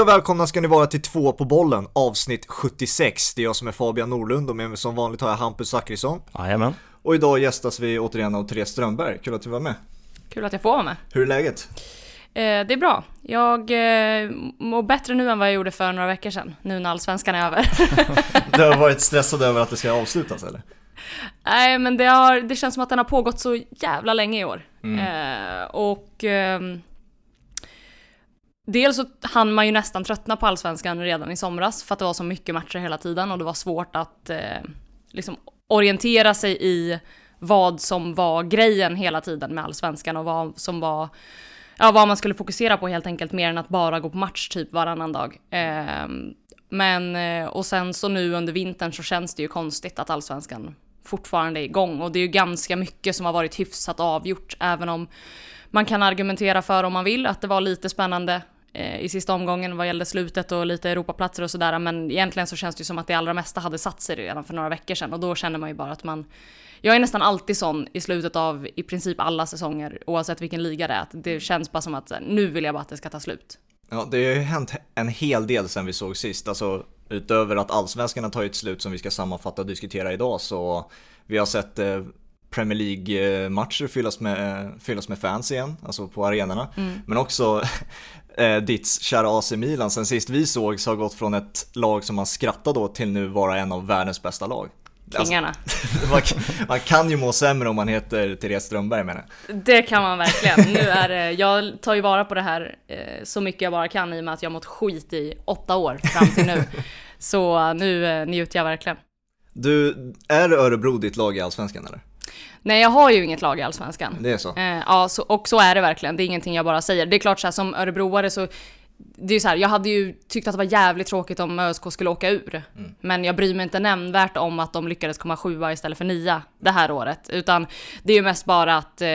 Hej och välkomna ska ni vara till två på bollen, avsnitt 76. Det är jag som är Fabian Norlund och med mig som vanligt har jag Hampus Zachrisson. Jajamän. Och idag gästas vi återigen av Therese Strömberg. Kul att du var med. Kul att jag får vara med. Hur är läget? Eh, det är bra. Jag eh, mår bättre nu än vad jag gjorde för några veckor sedan, nu när allsvenskan är över. Du har varit stressad över att det ska avslutas eller? Nej, men det, har, det känns som att den har pågått så jävla länge i år. Eh, och ehm, dels så hann man ju nästan tröttna på allsvenskan redan i somras för att det var så mycket matcher hela tiden och det var svårt att eh, liksom orientera sig i vad som var grejen hela tiden med allsvenskan och vad som var ja, vad man skulle fokusera på helt enkelt mer än att bara gå på match typ varannan dag. Ehm, eh, men, och sen så nu under vintern så känns det ju konstigt att allsvenskan fortfarande är igång och det är ju ganska mycket som har varit hyfsat avgjort även om man kan argumentera för om man vill att det var lite spännande i sista omgången vad gällde slutet och lite Europaplatser och sådär men egentligen så känns det ju som att det allra mesta hade satt sig redan för några veckor sedan och då känner man ju bara att man jag är nästan alltid sån i slutet av i princip alla säsonger oavsett vilken liga det är att det känns bara som att nu vill jag bara att det ska ta slut. Ja, det har ju hänt en hel del sen vi såg sist. Alltså utöver att allsvenskan har tagit slut som vi ska sammanfatta och diskutera idag så vi har sett eh, Premier League-matcher fyllas med, fyllas med fans igen, alltså på arenorna. Men också eh, ditt kära AC Milan sen sist vi såg så har gått från ett lag som man skrattade åt till nu vara en av världens bästa lag. Kingarna. Alltså, man, kan- ju må sämre om man heter Therese Strömberg menar jag. Det kan man verkligen. Nu är det, jag tar ju vara på det här eh, så mycket jag bara kan i och med att jag har mått skit i åtta år fram till nu. Så eh, nu eh, njuter jag verkligen. Du, är Örebro ditt lag i Allsvenskan eller? Nej, jag har ju inget lag i Allsvenskan. Det är så? Eh, ja, så, och så är det verkligen. Det är ingenting jag bara säger. Det är klart så här, som örebroare så det är så här, jag hade ju tyckt att det var jävligt tråkigt om ÖSK skulle åka ur. Men jag bryr mig inte nämnvärt om att de lyckades komma sjua istället för nia det här året. Utan det är ju mest bara att, eh,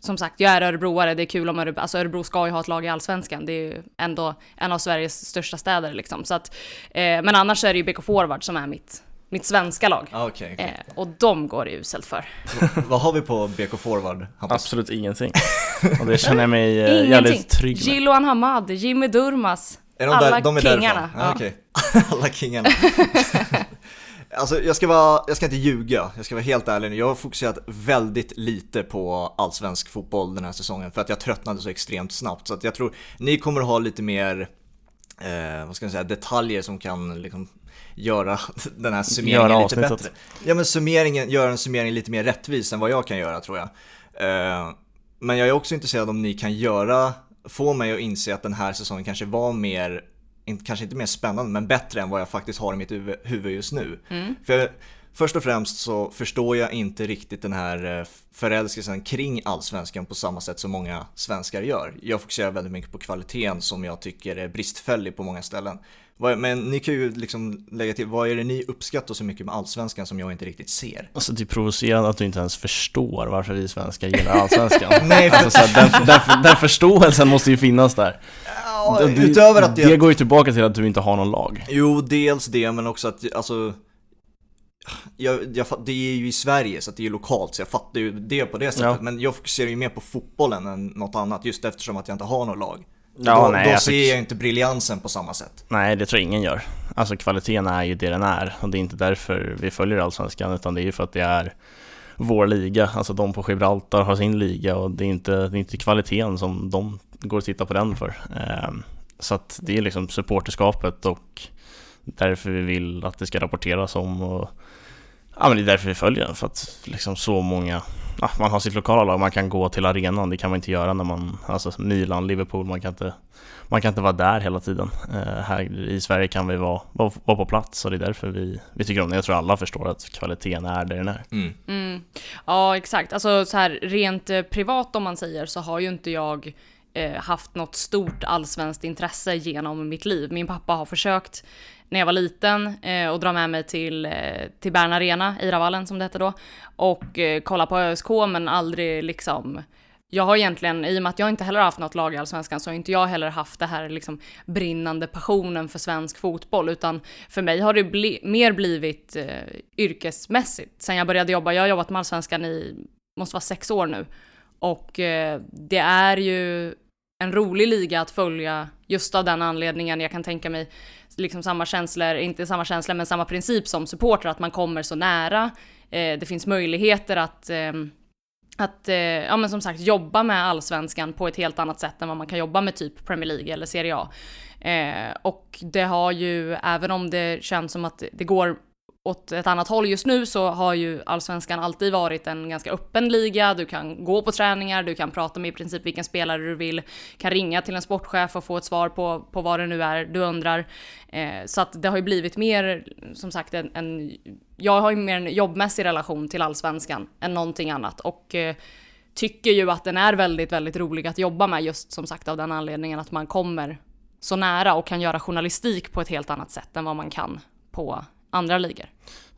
som sagt, jag är örebroare, det är kul om Örebro, alltså Örebro ska ju ha ett lag i Allsvenskan. Det är ju ändå en av Sveriges största städer liksom. Så att, eh, men annars är det ju BK Forward som är mitt, mitt svenska lag. Ah, Okej, okej. Eh, och de går det uselt för. Vad har vi på BK Forward? Hampus? Absolut ingenting. Och det känner jag mig eh, jävligt trygg med. Gilloan Hamad, Jimmy Durmas, Är de alla där, de är kingarna. därifrån? Ja. okej. Alla kingarna. alltså jag ska, vara, jag ska inte ljuga, jag ska vara helt ärlig nu. Jag har fokuserat väldigt lite på allsvensk fotboll den här säsongen för att jag tröttnade så extremt snabbt. Så att jag tror ni kommer ha lite mer, eh, vad ska jag säga, detaljer som kan liksom göra den här summeringen Göra lite bättre. Ja men summeringen, göra en summering lite mer rättvis än vad jag kan göra tror jag. Eh, men jag är också intresserad om ni kan göra, få mig att inse att den här säsongen kanske var mer, kanske inte mer spännande, men bättre än vad jag faktiskt har i mitt huvud, just nu. För jag, först och främst så förstår jag inte riktigt den här eh, förälskelsen kring allsvenskan på samma sätt som många svenskar gör. Jag fokuserar väldigt mycket på kvaliteten som jag tycker är bristfällig på många ställen. Men ni kan ju liksom lägga till, vad är det ni uppskattar så mycket med allsvenskan som jag inte riktigt ser? Alltså det är provocerande att du inte ens förstår varför vi svenskar gillar allsvenskan. Nej, för- alltså, så här, den, den, den förståelsen måste ju finnas där. Ja, Det- det- utöver att det går ju tillbaka till att du inte har någon lag. Jo, dels det, men också att alltså jag, jag, det är ju i Sverige så det är ju lokalt så jag fattar ju det på det sättet. Ja. Men jag fokuserar ju mer på fotbollen än något annat just eftersom att jag inte har något lag. Ja, då nej, då alltså- ser jag inte briljansen på samma sätt. Nej, det tror jag ingen gör. Alltså kvaliteten är ju det den är och det är inte därför vi följer allsvenskan utan det är ju för att det är vår liga. Alltså de på Gibraltar har sin liga och det är inte, det är inte kvaliteten som de går att titta på den för. Ehm, Så att det är liksom supporterskapet och därför vi vill att det ska rapporteras om och ja men det är därför vi följer den för att liksom så många ja, man har sitt lokala lag, man kan gå till arenan, det kan man inte göra när man, alltså Milan, Liverpool, man kan inte man kan inte vara där hela tiden. Eh, här i Sverige kan vi vara, vara, vara på plats och det är därför vi, vi tycker om det. Jag tror alla förstår att kvaliteten är där den är. Mm. Mm. Ja, exakt. Alltså så här rent eh, privat om man säger så har ju inte jag eh, Eh, haft något stort allsvenskt intresse genom mitt liv. Min pappa har försökt när jag var liten eh, och dra med mig till, eh, till Bern Arena, Iravallen som det hette då, och eh, kolla på ÖSK men aldrig liksom jag har egentligen, i och med att jag inte heller haft något lag i Allsvenskan, så har inte jag heller haft det här liksom brinnande passionen för svensk fotboll, utan för mig har det bli, mer blivit eh, yrkesmässigt. Sen jag började jobba, jag har jobbat med Allsvenskan i, måste vara sex år nu, och eh, det är ju en rolig liga att följa just av den anledningen. Jag kan tänka mig liksom samma känslor, inte samma känslor men samma princip som supporter, att man kommer så nära. Eh, det finns möjligheter att eh, att, eh, ja men som sagt, jobba med allsvenskan på ett helt annat sätt än vad man kan jobba med typ Premier League eller Serie A. Eh, och det har ju, även om det känns som att det går åt ett annat håll just nu så har ju allsvenskan alltid varit en ganska öppen liga. Du kan gå på träningar, du kan prata med i princip vilken spelare du vill, kan ringa till en sportchef och få ett svar på, på vad det nu är du undrar. Eh, så att det har ju blivit mer, som sagt, en, en, jag har ju mer en jobbmässig relation till allsvenskan än någonting annat och eh, tycker ju att den är väldigt, väldigt rolig att jobba med just som sagt av den anledningen att man kommer så nära och kan göra journalistik på ett helt annat sätt än vad man kan på andra ligor.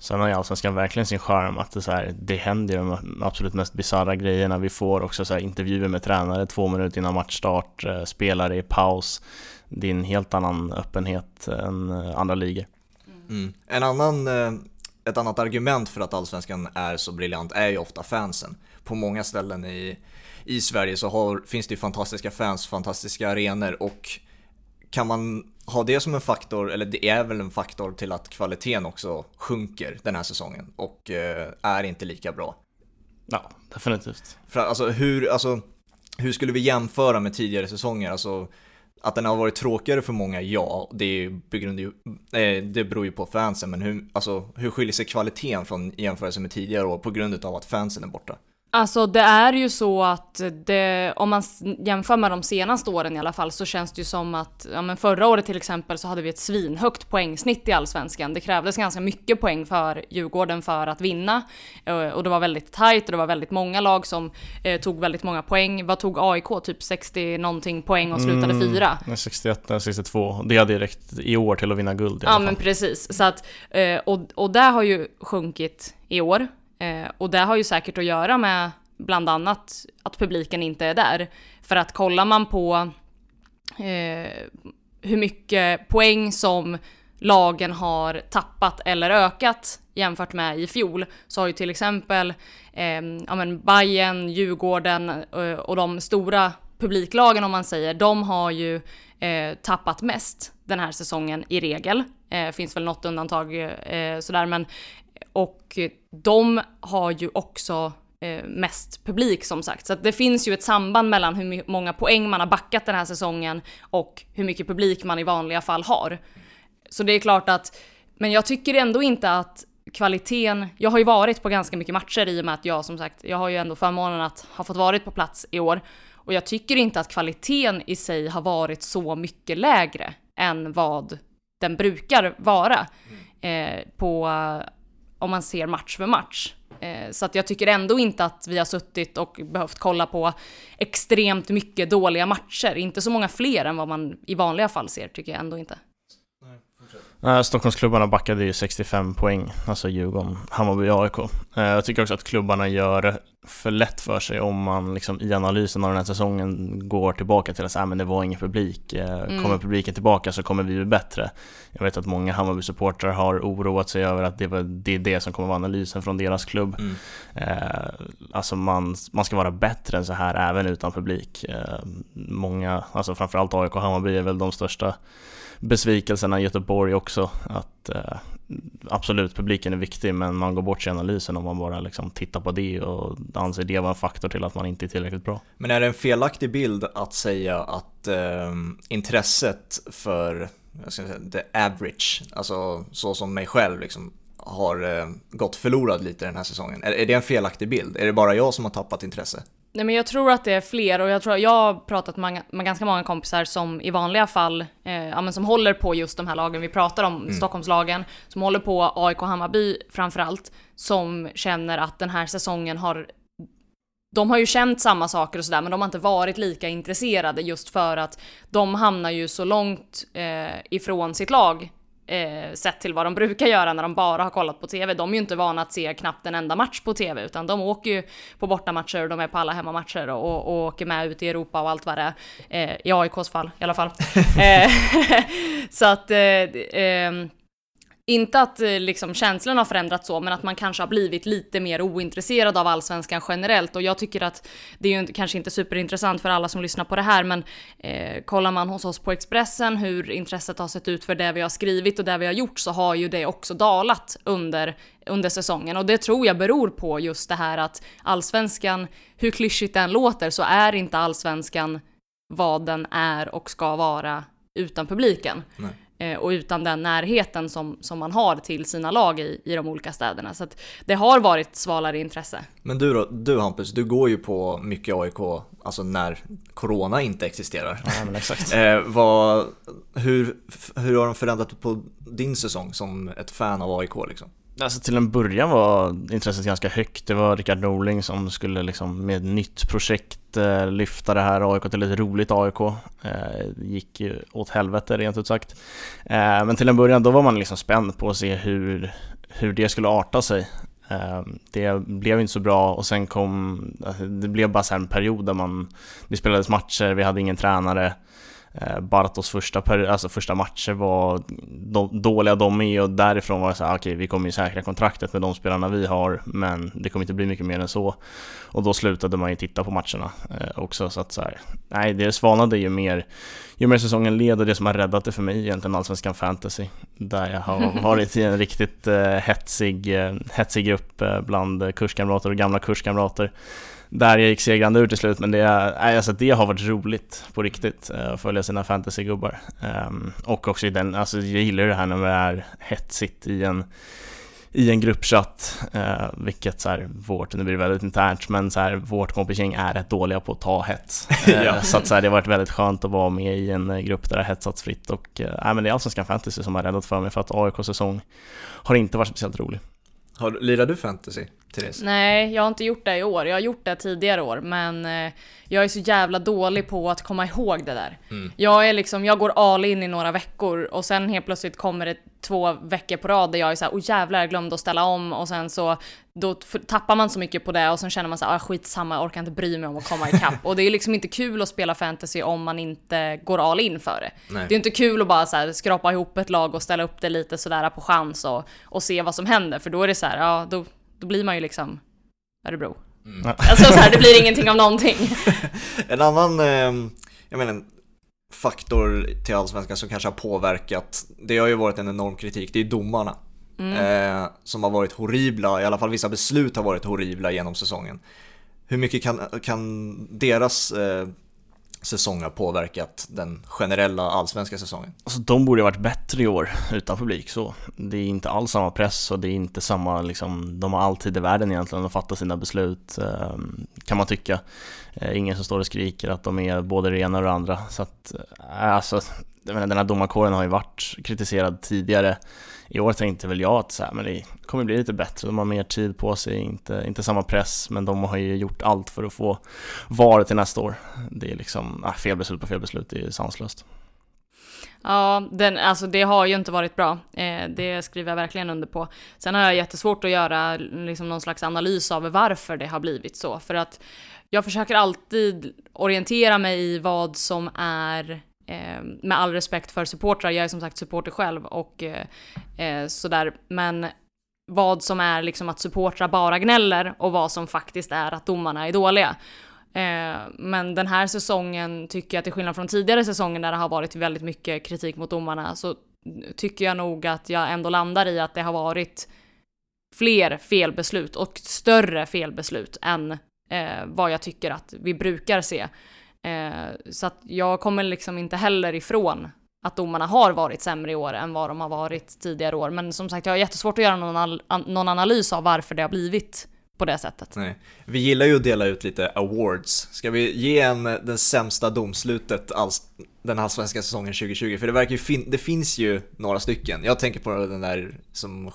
Sen har ju Allsvenskan verkligen sin charm att det, så här, det händer de absolut mest bisarra grejerna. Vi får också så här, intervjuer med tränare två minuter innan matchstart, eh, spelare i paus. Det är en helt annan öppenhet än eh, andra ligor. Mm. mm. En annan, eh, ett annat argument för att Allsvenskan är så briljant är ju ofta fansen. På många ställen i, i Sverige så har, finns det ju fantastiska fans, fantastiska arenor och kan man ha det som en faktor, eller det är väl en faktor till att kvaliteten också sjunker den här säsongen och eh, är inte lika bra. Ja, definitivt. För alltså hur, alltså hur skulle vi jämföra med tidigare säsonger? Alltså att den har varit tråkigare för många, ja, det, är begrund, eh, det beror ju på fansen, men hur, alltså, hur skiljer sig kvaliteten från jämförelse med tidigare år på grund av att fansen är borta? Alltså det är ju så att det, om man jämför med de senaste åren i alla fall så känns det ju som att, ja men förra året till exempel så hade vi ett svinhögt poängsnitt i Allsvenskan. Det krävdes ganska mycket poäng för Djurgården för att vinna. Eh, och det var väldigt tajt och det var väldigt många lag som eh, tog väldigt många poäng. Vad tog AIK? Typ 60 någonting poäng och slutade mm, fyra? 61, 62. Det hade räckt i år till att vinna guld i alla Ja fall. men precis. Så att, eh, och, och det har ju sjunkit i år. Eh, och det har ju säkert att göra med bland annat att publiken inte är där. För att kollar man på eh, hur mycket poäng som lagen har tappat eller ökat jämfört med i fjol så har ju till exempel eh, ja men Bayern, Djurgården eh, och de stora publiklagen om man säger, de har ju eh, tappat mest den här säsongen i regel. Eh, finns väl något undantag eh, sådär men och de har ju också eh, mest publik som sagt. Så det finns ju ett samband mellan hur många poäng man har backat den här säsongen och hur mycket publik man i vanliga fall har. Så det är klart att, men jag tycker ändå inte att kvaliteten, jag har ju varit på ganska mycket matcher i och med att jag som sagt, jag har ju ändå förmånen att ha fått varit på plats i år. Och jag tycker inte att kvaliteten i sig har varit så mycket lägre än vad den brukar vara. Eh, på om man ser match för match. Eh, så att jag tycker ändå inte att vi har suttit och behövt kolla på extremt mycket dåliga matcher. Inte så många fler än vad man i vanliga fall ser, tycker jag ändå inte. Stockholmsklubbarna backade ju 65 poäng, alltså Djurgården, Hammarby AIK. Eh, jag tycker också att klubbarna gör för lätt för sig om man liksom i analysen av den här säsongen går tillbaka till att säga men det var ingen publik. Eh, mm. Kommer publiken tillbaka så kommer vi bli bättre. Jag vet att många Hammarby-supportrar har oroat sig över att det, var, det är det som kommer vara analysen från deras klubb. Mm. Eh, alltså man, man ska vara bättre än så här även utan publik. många, alltså framförallt AIK och Hammarby är väl de största besvikelserna i Göteborg också. Att eh, absolut, publiken är viktig men man går bort sig i analysen om man bara liksom tittar på det och anser det vara en faktor till att man inte är tillräckligt bra. Men är det en felaktig bild att säga att eh, intresset för jag ska säga, the average, alltså så som mig själv liksom, har eh, gått förlorad lite den här säsongen. Är, är det en felaktig bild? Är det bara jag som har tappat intresse? Nej men jag tror att det är fler och jag tror jag har pratat med, med ganska många kompisar som i vanliga fall, eh, ja, men som håller på just de här lagen vi pratar om, mm. Stockholmslagen, som håller på AIK Hammarby framförallt, som känner att den här säsongen har de har ju känt samma saker och sådär men de har inte varit lika intresserade just för att de hamnar ju så långt eh, ifrån sitt lag eh, sett till vad de brukar göra när de bara har kollat på TV. De är ju inte vana att se knappt en enda match på TV utan de åker ju på bortamatcher och de är på alla hemmamatcher och, och åker med ut i Europa och allt vad det är. Eh, I AIKs fall i alla fall. Eh, så att eh, ehm, inte att eh, liksom känslan har förändrats så, men att man kanske har blivit lite mer ointresserad av allsvenskan generellt. Och jag tycker att det är ju kanske inte superintressant för alla som lyssnar på det här, men eh, kollar man hos oss på Expressen hur intresset har sett ut för det vi har skrivit och det vi har gjort så har ju det också dalat under, under säsongen. Och det tror jag beror på just det här att allsvenskan, hur klyschigt den låter, så är inte allsvenskan vad den är och ska vara utan publiken. Nej. Eh, och utan den närheten som, som man har till sina lag i, i de olika städerna. Så att det har varit svalare intresse. Men du då, du Hampus, du går ju på mycket AIK, alltså när Corona inte existerar. Ja, men exakt. Eh, vad, hur, hur har de förändrat på din säsong som ett fan av AIK liksom? Alltså till en början var intresset ganska högt. Det var Rickard Norling som skulle liksom med ett nytt projekt eh, lyfta det här AIK till ett roligt AIK. Det eh, gick ju åt helvete rent ut sagt. Eh, men till en början då var man liksom spänd på att se hur, hur det skulle arta sig. Det blev inte så bra och sen kom, alltså, det blev bara så här en period där man, det spelades matcher, vi hade ingen tränare. Eh, Bartos första, per, alltså första matcher var de, dåliga de är och därifrån var det så här, okej okay, vi kommer ju säkra kontraktet med de spelarna vi har men det kommer inte bli mycket mer än så. Och då slutade man ju titta på matcherna eh, också så att så här, nej det svalnade ju mer, ju mer säsongen led och det som har räddat det för mig egentligen Allsvenskan Fantasy. Där jag har varit i en riktigt eh, hetsig, eh, hetsig grupp eh, bland kurskamrater och gamla kurskamrater där jag gick segrande ur till slut, men det, alltså det har varit roligt på riktigt eh, att följa sina fantasygubbar. Um, och också i den, alltså jag gillar det här när det är hetsigt i en i en gruppchatt, uh, vilket så här, vårt, nu blir det väldigt internt, men så här, vårt kompisgäng är rätt dåliga på att ta hets. Uh, ja. Så att så här, det har varit väldigt skönt att vara med i en grupp där det har hetsats fritt och uh, men det är Allsvenskan Fantasy som har räddat för mig för att AIKs säsong har inte varit speciellt rolig. Har, lirar du fantasy, Therese? Nej, jag har inte gjort det i år. Jag har gjort det tidigare år, men eh, jag är så jävla dålig på att komma ihåg det där. Mm. Jag är liksom, jag går all in i några veckor och sen helt plötsligt kommer det två veckor på rad där jag är såhär, oh jävlar jag glömde att ställa om och sen så då tappar man så mycket på det och sen känner man såhär, ah, skitsamma jag orkar inte bry mig om att komma ikapp. och det är liksom inte kul att spela fantasy om man inte går all in för det. Nej. Det är inte kul att bara så skrapa ihop ett lag och ställa upp det lite sådär på chans och, och se vad som händer för då är det så här, ja då, då blir man ju liksom Örebro. Mm. Alltså så här, det blir ingenting av någonting. en annan, eh, jag menar, faktor till Allsvenskan som kanske har påverkat, det har ju varit en enorm kritik, det är domarna. Mm. Eh, som har varit horribla, i alla fall vissa beslut har varit horribla genom säsongen. Hur mycket kan, kan deras eh, säsong har påverkat den generella allsvenska säsongen? Alltså de borde ha varit bättre i år utan publik så. Det är inte alls samma press och det är inte samma liksom, de har alltid i världen egentligen att fatta sina beslut ehm, kan man tycka. Eh, ingen som står och skriker att de är både det ena och det andra. Så att, eh, alltså, den här domarkåren har ju varit kritiserad tidigare i år tänkte väl jag att så här, men det kommer bli lite bättre, de har mer tid på sig, inte, inte samma press, men de har ju gjort allt för att få VAR till nästa år. Det är liksom, äh, fel beslut på fel beslut, det är sanslöst. Ja, den, alltså det har ju inte varit bra. Eh, det skriver jag verkligen under på. Sen har jag jättesvårt att göra liksom någon slags analys av varför det har blivit så. För att jag försöker alltid orientera mig i vad som är Eh, med all respekt för supportrar, jag är som sagt supporter själv och eh, eh, sådär, men vad som är liksom att supportrar bara gnäller och vad som faktiskt är att domarna är dåliga. Eh, men den här säsongen tycker jag till skillnad från tidigare säsonger där det har varit väldigt mycket kritik mot domarna så tycker jag nog att jag ändå landar i att det har varit fler felbeslut och större felbeslut än eh, vad jag tycker att vi brukar se. Eh, så att jag kommer liksom inte heller ifrån att domarna har varit sämre i år än vad de har varit tidigare år. Men som sagt, jag har jättesvårt att göra någon, någon analys av varför det har blivit på det sättet. Nej. Vi gillar ju att dela ut lite awards. Ska vi ge en den sämsta domslutet alls den här svenska säsongen 2020? För det verkar ju fin det finns ju några stycken. Jag tänker på den där som,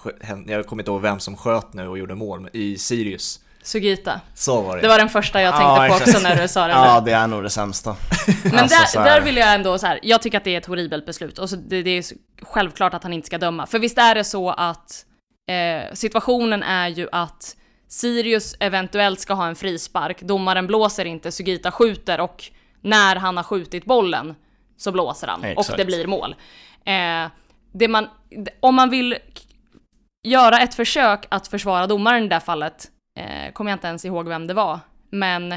jag kommer inte ihåg vem som sköt nu och gjorde mål i Sirius. Sugita. Så var det. Det var den första jag tänkte ja, på också när du sa det. Ja, det är nog det sämsta. Men alltså, där, där vill jag ändå så här, jag tycker att det är ett horribelt beslut och så det, det är självklart att han inte ska döma. För visst är det så att eh, situationen är ju att Sirius eventuellt ska ha en frispark, domaren blåser inte, Sugita skjuter och när han har skjutit bollen så blåser han Exakt. och det blir mål. Eh, det man, om man vill göra ett försök att försvara domaren i det där fallet, eh, kommer jag inte ens ihåg vem det var, men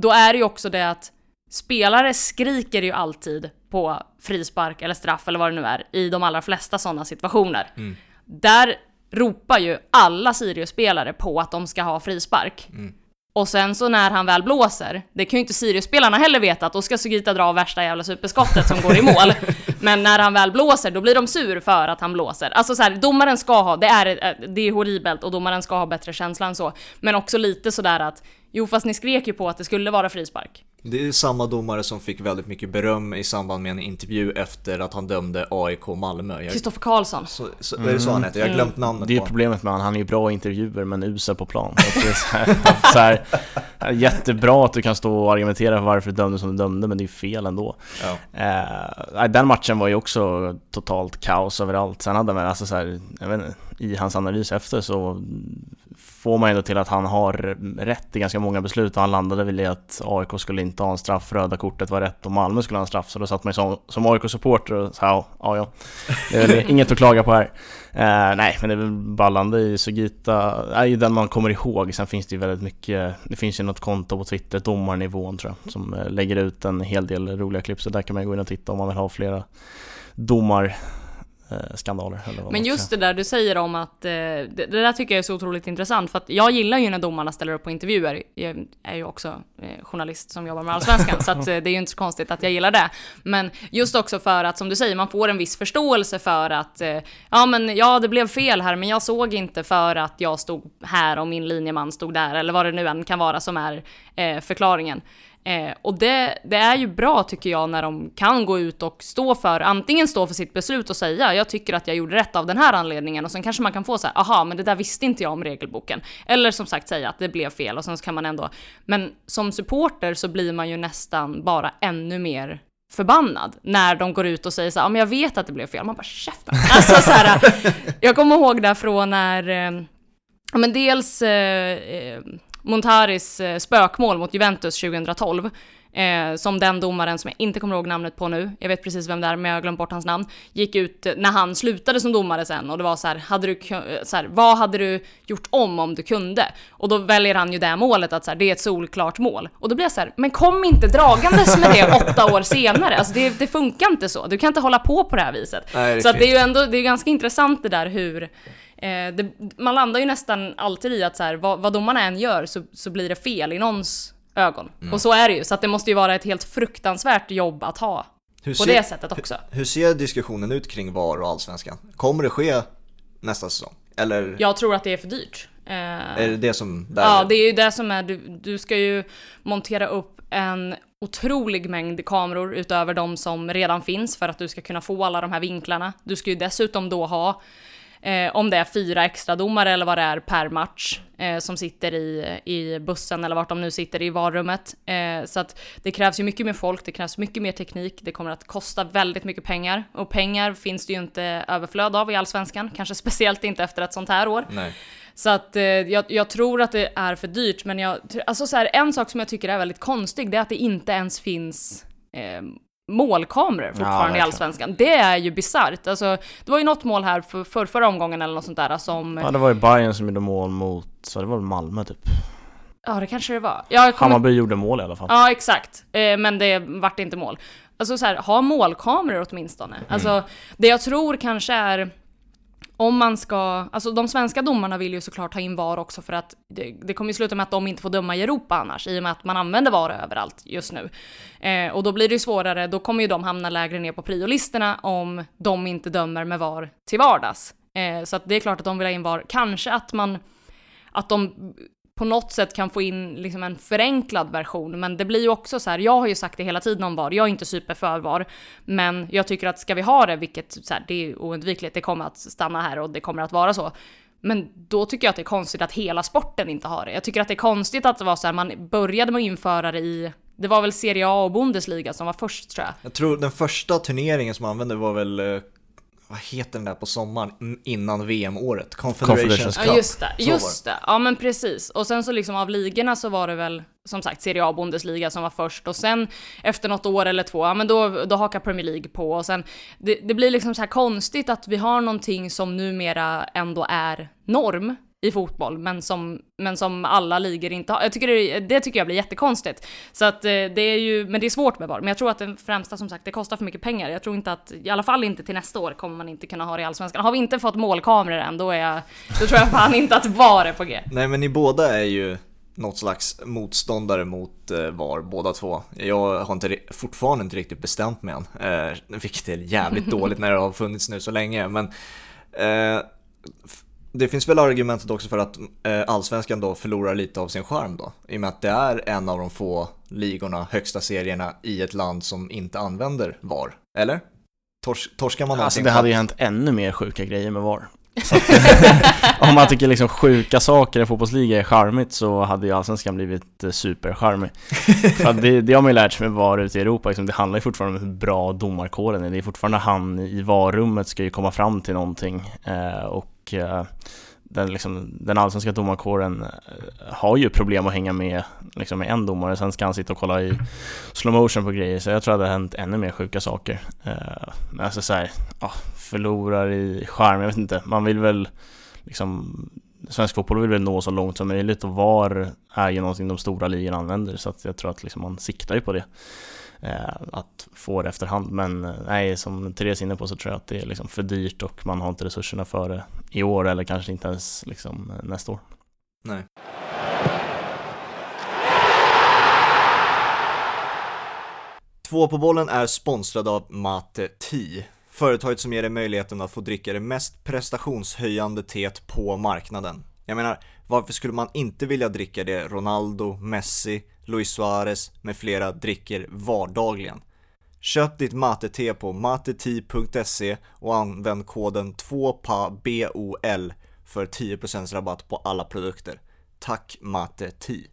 då är det ju också det att spelare skriker ju alltid på frispark eller straff eller vad det nu är i de allra flesta sådana situationer. Mm. Där ropar ju alla Sirius-spelare på att de ska ha frispark. Mm. Och sen så när han väl blåser, det kan ju inte Sirius-spelarna heller veta att då ska Sugita dra värsta jävla superskottet som går i mål. Men när han väl blåser, då blir de sur för att han blåser. Alltså så här, domaren ska ha, det är, eh, det är horribelt och domaren ska ha bättre känsla än så. Men också lite sådär att, jo fast ni skrek ju på att det skulle vara frispark. Det är samma domare som fick väldigt mycket beröm i samband med en intervju efter att han dömde AIK Malmö. Jag, Kristoffer Karlsson. så, så, är det så han heter? Jag har glömt namnet Det är honom. problemet med han, han är ju bra i intervjuer men usel på plan. Så att det är så här, så här, jättebra att du kan stå och argumentera för varför du dömde som du dömde men det är fel ändå. Ja. Eh, den matchen var ju också totalt kaos överallt. Sen hade man, alltså så här, jag vet inte, i hans analys efter så får man ändå till att han har rätt i ganska många beslut och han landade väl i att AIK skulle inte ha en straff, röda kortet var rätt och Malmö skulle ha en straff så då satt man ju som, som AIK-supporter och sa ja, ja, det är väl inget att klaga på här. Eh, nej, men det är väl ballande i Sugita, är ju den man kommer ihåg. Sen finns det ju väldigt mycket, det finns ju något konto på Twitter, domarnivån tror jag, som eh, lägger ut en hel del roliga klipp. Så där kan man gå in och titta om man vill ha flera domar skandaler eller vad Men just det där du säger om att, eh, det, det där tycker jag är så otroligt intressant för att jag gillar ju när domarna ställer upp på intervjuer. Jag är ju också eh, journalist som jobbar med Allsvenskan så att, eh, det är ju inte så konstigt att jag gillar det. Men just också för att, som du säger, man får en viss förståelse för att eh, ja men ja det blev fel här men jag såg inte för att jag stod här och min linjeman stod där eller vad det nu än kan vara som är eh, förklaringen. Eh, och det, det är ju bra tycker jag när de kan gå ut och stå för, antingen stå för sitt beslut och säga jag tycker att jag gjorde rätt av den här anledningen och sen kanske man kan få så här, aha men det där visste inte jag om regelboken. Eller som sagt säga att det blev fel och sen så kan man ändå, men som supporter så blir man ju nästan bara ännu mer förbannad när de går ut och säger så här, ja men jag vet att det blev fel, man bara käften. Alltså så här, jag kommer ihåg där från när, eh, ja men dels eh, eh, Montaris eh, spökmål mot Juventus 2012. Eh, som den domaren som jag inte kommer ihåg namnet på nu, jag vet precis vem det är men jag har glömt bort hans namn, gick ut eh, när han slutade som domare sen och det var så här, hade du, eh, så här, vad hade du gjort om om du kunde? Och då väljer han ju det målet att så här, det är ett solklart mål. Och då blir jag så här, men kom inte dragandes med det åtta år senare, alltså det, det funkar inte så, du kan inte hålla på på det här viset. Nej, det så det är ju ändå, det är ganska intressant det där hur det, man landar ju nästan alltid i att så här, vad, vad domarna än gör så, så blir det fel i någons ögon. Mm. Och så är det ju, så att det måste ju vara ett helt fruktansvärt jobb att ha Hur på ser, det sättet också. hur ser diskussionen ut kring VAR och Allsvenskan? Kommer det ske nästa säsong? Eller Jag tror att det är för dyrt. Eh, är det det som... Där Ja, det är ju det som är, du, du ska ju montera upp en otrolig mängd kameror utöver de som redan finns för att du ska kunna få alla de här vinklarna. Du ska ju dessutom då ha Eh, om det är fyra extra domare eller vad det är per match eh, som sitter i, i bussen eller vart de nu sitter i varummet. Eh, så att det krävs ju mycket mer folk, det krävs mycket mer teknik, det kommer att kosta väldigt mycket pengar. Och pengar finns det ju inte överflöd av i Allsvenskan, kanske speciellt inte efter ett sånt här år. Nej. Så att eh, jag, jag tror att det är för dyrt, men jag, alltså så här, en sak som jag tycker är väldigt konstig, det är att det inte ens finns eh, målkameror fortfarande i verkligen. Allsvenskan. Det är ju bisarrt. Alltså, det var ju något mål här för, för förra omgången eller något sånt där som... Ja det var ju Bayern som gjorde mål mot, så det var väl Malmö typ. Ja, det kanske det var. Jag kommer, Hammarby gjorde mål i alla fall. ja, exakt. Eh, men det vart inte mål. Alltså så här, ha målkameror åtminstone. Alltså, det jag tror kanske är om man ska, alltså de svenska domarna vill ju såklart ha in VAR också för att det, det kommer ju sluta med att de inte får döma i Europa annars i och med att man använder VAR överallt just nu. Eh, och då blir det ju svårare, då kommer ju de hamna lägre ner på priolistorna om de inte dömer med VAR till vardags. Eh, så att det är klart att de vill ha in VAR, kanske att man, att de på något sätt kan få in liksom en förenklad version, men det blir ju också så här, jag har ju sagt det hela tiden om VAR, jag är inte super för VAR, men jag tycker att ska vi ha det, vilket så här, det är oundvikligt, det kommer att stanna här och det kommer att vara så. Men då tycker jag att det är konstigt att hela sporten inte har det. Jag tycker att det är konstigt att det var så här, man började med att införa det i, det var väl Serie A och Bundesliga som var först tror jag. Jag tror den första turneringen som använde var väl, eh, vad heter den där på sommaren mm, innan VM-året? Confederations Cup. Ja just det, just det. Ja men precis. Och sen så liksom av ligorna så var det väl som sagt Serie A Bundesliga som var först och sen efter något år eller två, ja men då, då hakar Premier League på och sen det, det blir liksom så här konstigt att vi har någonting som numera ändå är norm i fotboll, men som, men som alla ligor inte har. Jag tycker det, det tycker jag blir jättekonstigt. Så att eh, det är ju, men det är svårt med VAR. Men jag tror att den främsta, som sagt, det kostar för mycket pengar. Jag tror inte att, i alla fall inte till nästa år, kommer man inte kunna ha det i Allsvenskan. Har vi inte fått målkameror än, då är jag, då tror jag fan inte att VAR är på G. Nej men ni båda är ju något slags motståndare mot eh, VAR, båda två. Jag har inte, fortfarande inte riktigt bestämt mig än, eh, vilket är jävligt dåligt när det har funnits nu så länge. Men eh, det finns väl argumentet också för att eh, allsvenskan då förlorar lite av sin charm då. I och med att det är en av de få ligorna, högsta serierna i ett land som inte använder VAR. Eller? Tors torskar man Alltså det hade ju hänt ännu mer sjuka grejer med VAR. om man tycker liksom sjuka saker i fotbollsliga är charmigt så hade ju allsvenskan blivit eh, supercharmig. För det, det har man ju lärt sig med VAR ute i Europa, liksom, det handlar ju fortfarande om hur bra domarkåren är. Det är fortfarande han i VAR-rummet ska ju komma fram till någonting eh, och och eh, den, liksom, den allsvenska domarkåren eh, har ju problem att hänga med liksom, med en domare, sen ska han sitta och kolla i slow motion på grejer, så jag tror att det har hänt ännu mer sjuka saker. Eh, alltså så här, ah, förlorar i charm, jag vet inte, man vill väl liksom Svensk fotboll vill väl nå så långt som möjligt och VAR är ju någonting de stora ligorna använder. Så att jag tror att liksom man siktar ju på det. Eh, att få det efterhand. Men eh, nej, som Therese är inne på så tror jag att det är liksom för dyrt och man har inte resurserna för det i år eller kanske inte ens liksom eh, nästa år. Nej. Två på bollen är sponsrad av Mate Tea. Företaget som ger dig möjligheten att få dricka det mest prestationshöjande teet på marknaden. Jag menar, varför skulle man inte vilja dricka det Ronaldo, Messi, Luis Suarez med flera dricker vardagligen? Köp ditt mate-te på mateti.se och använd koden 2PABOL för 10% rabatt på alla produkter. Tack Mate Ti!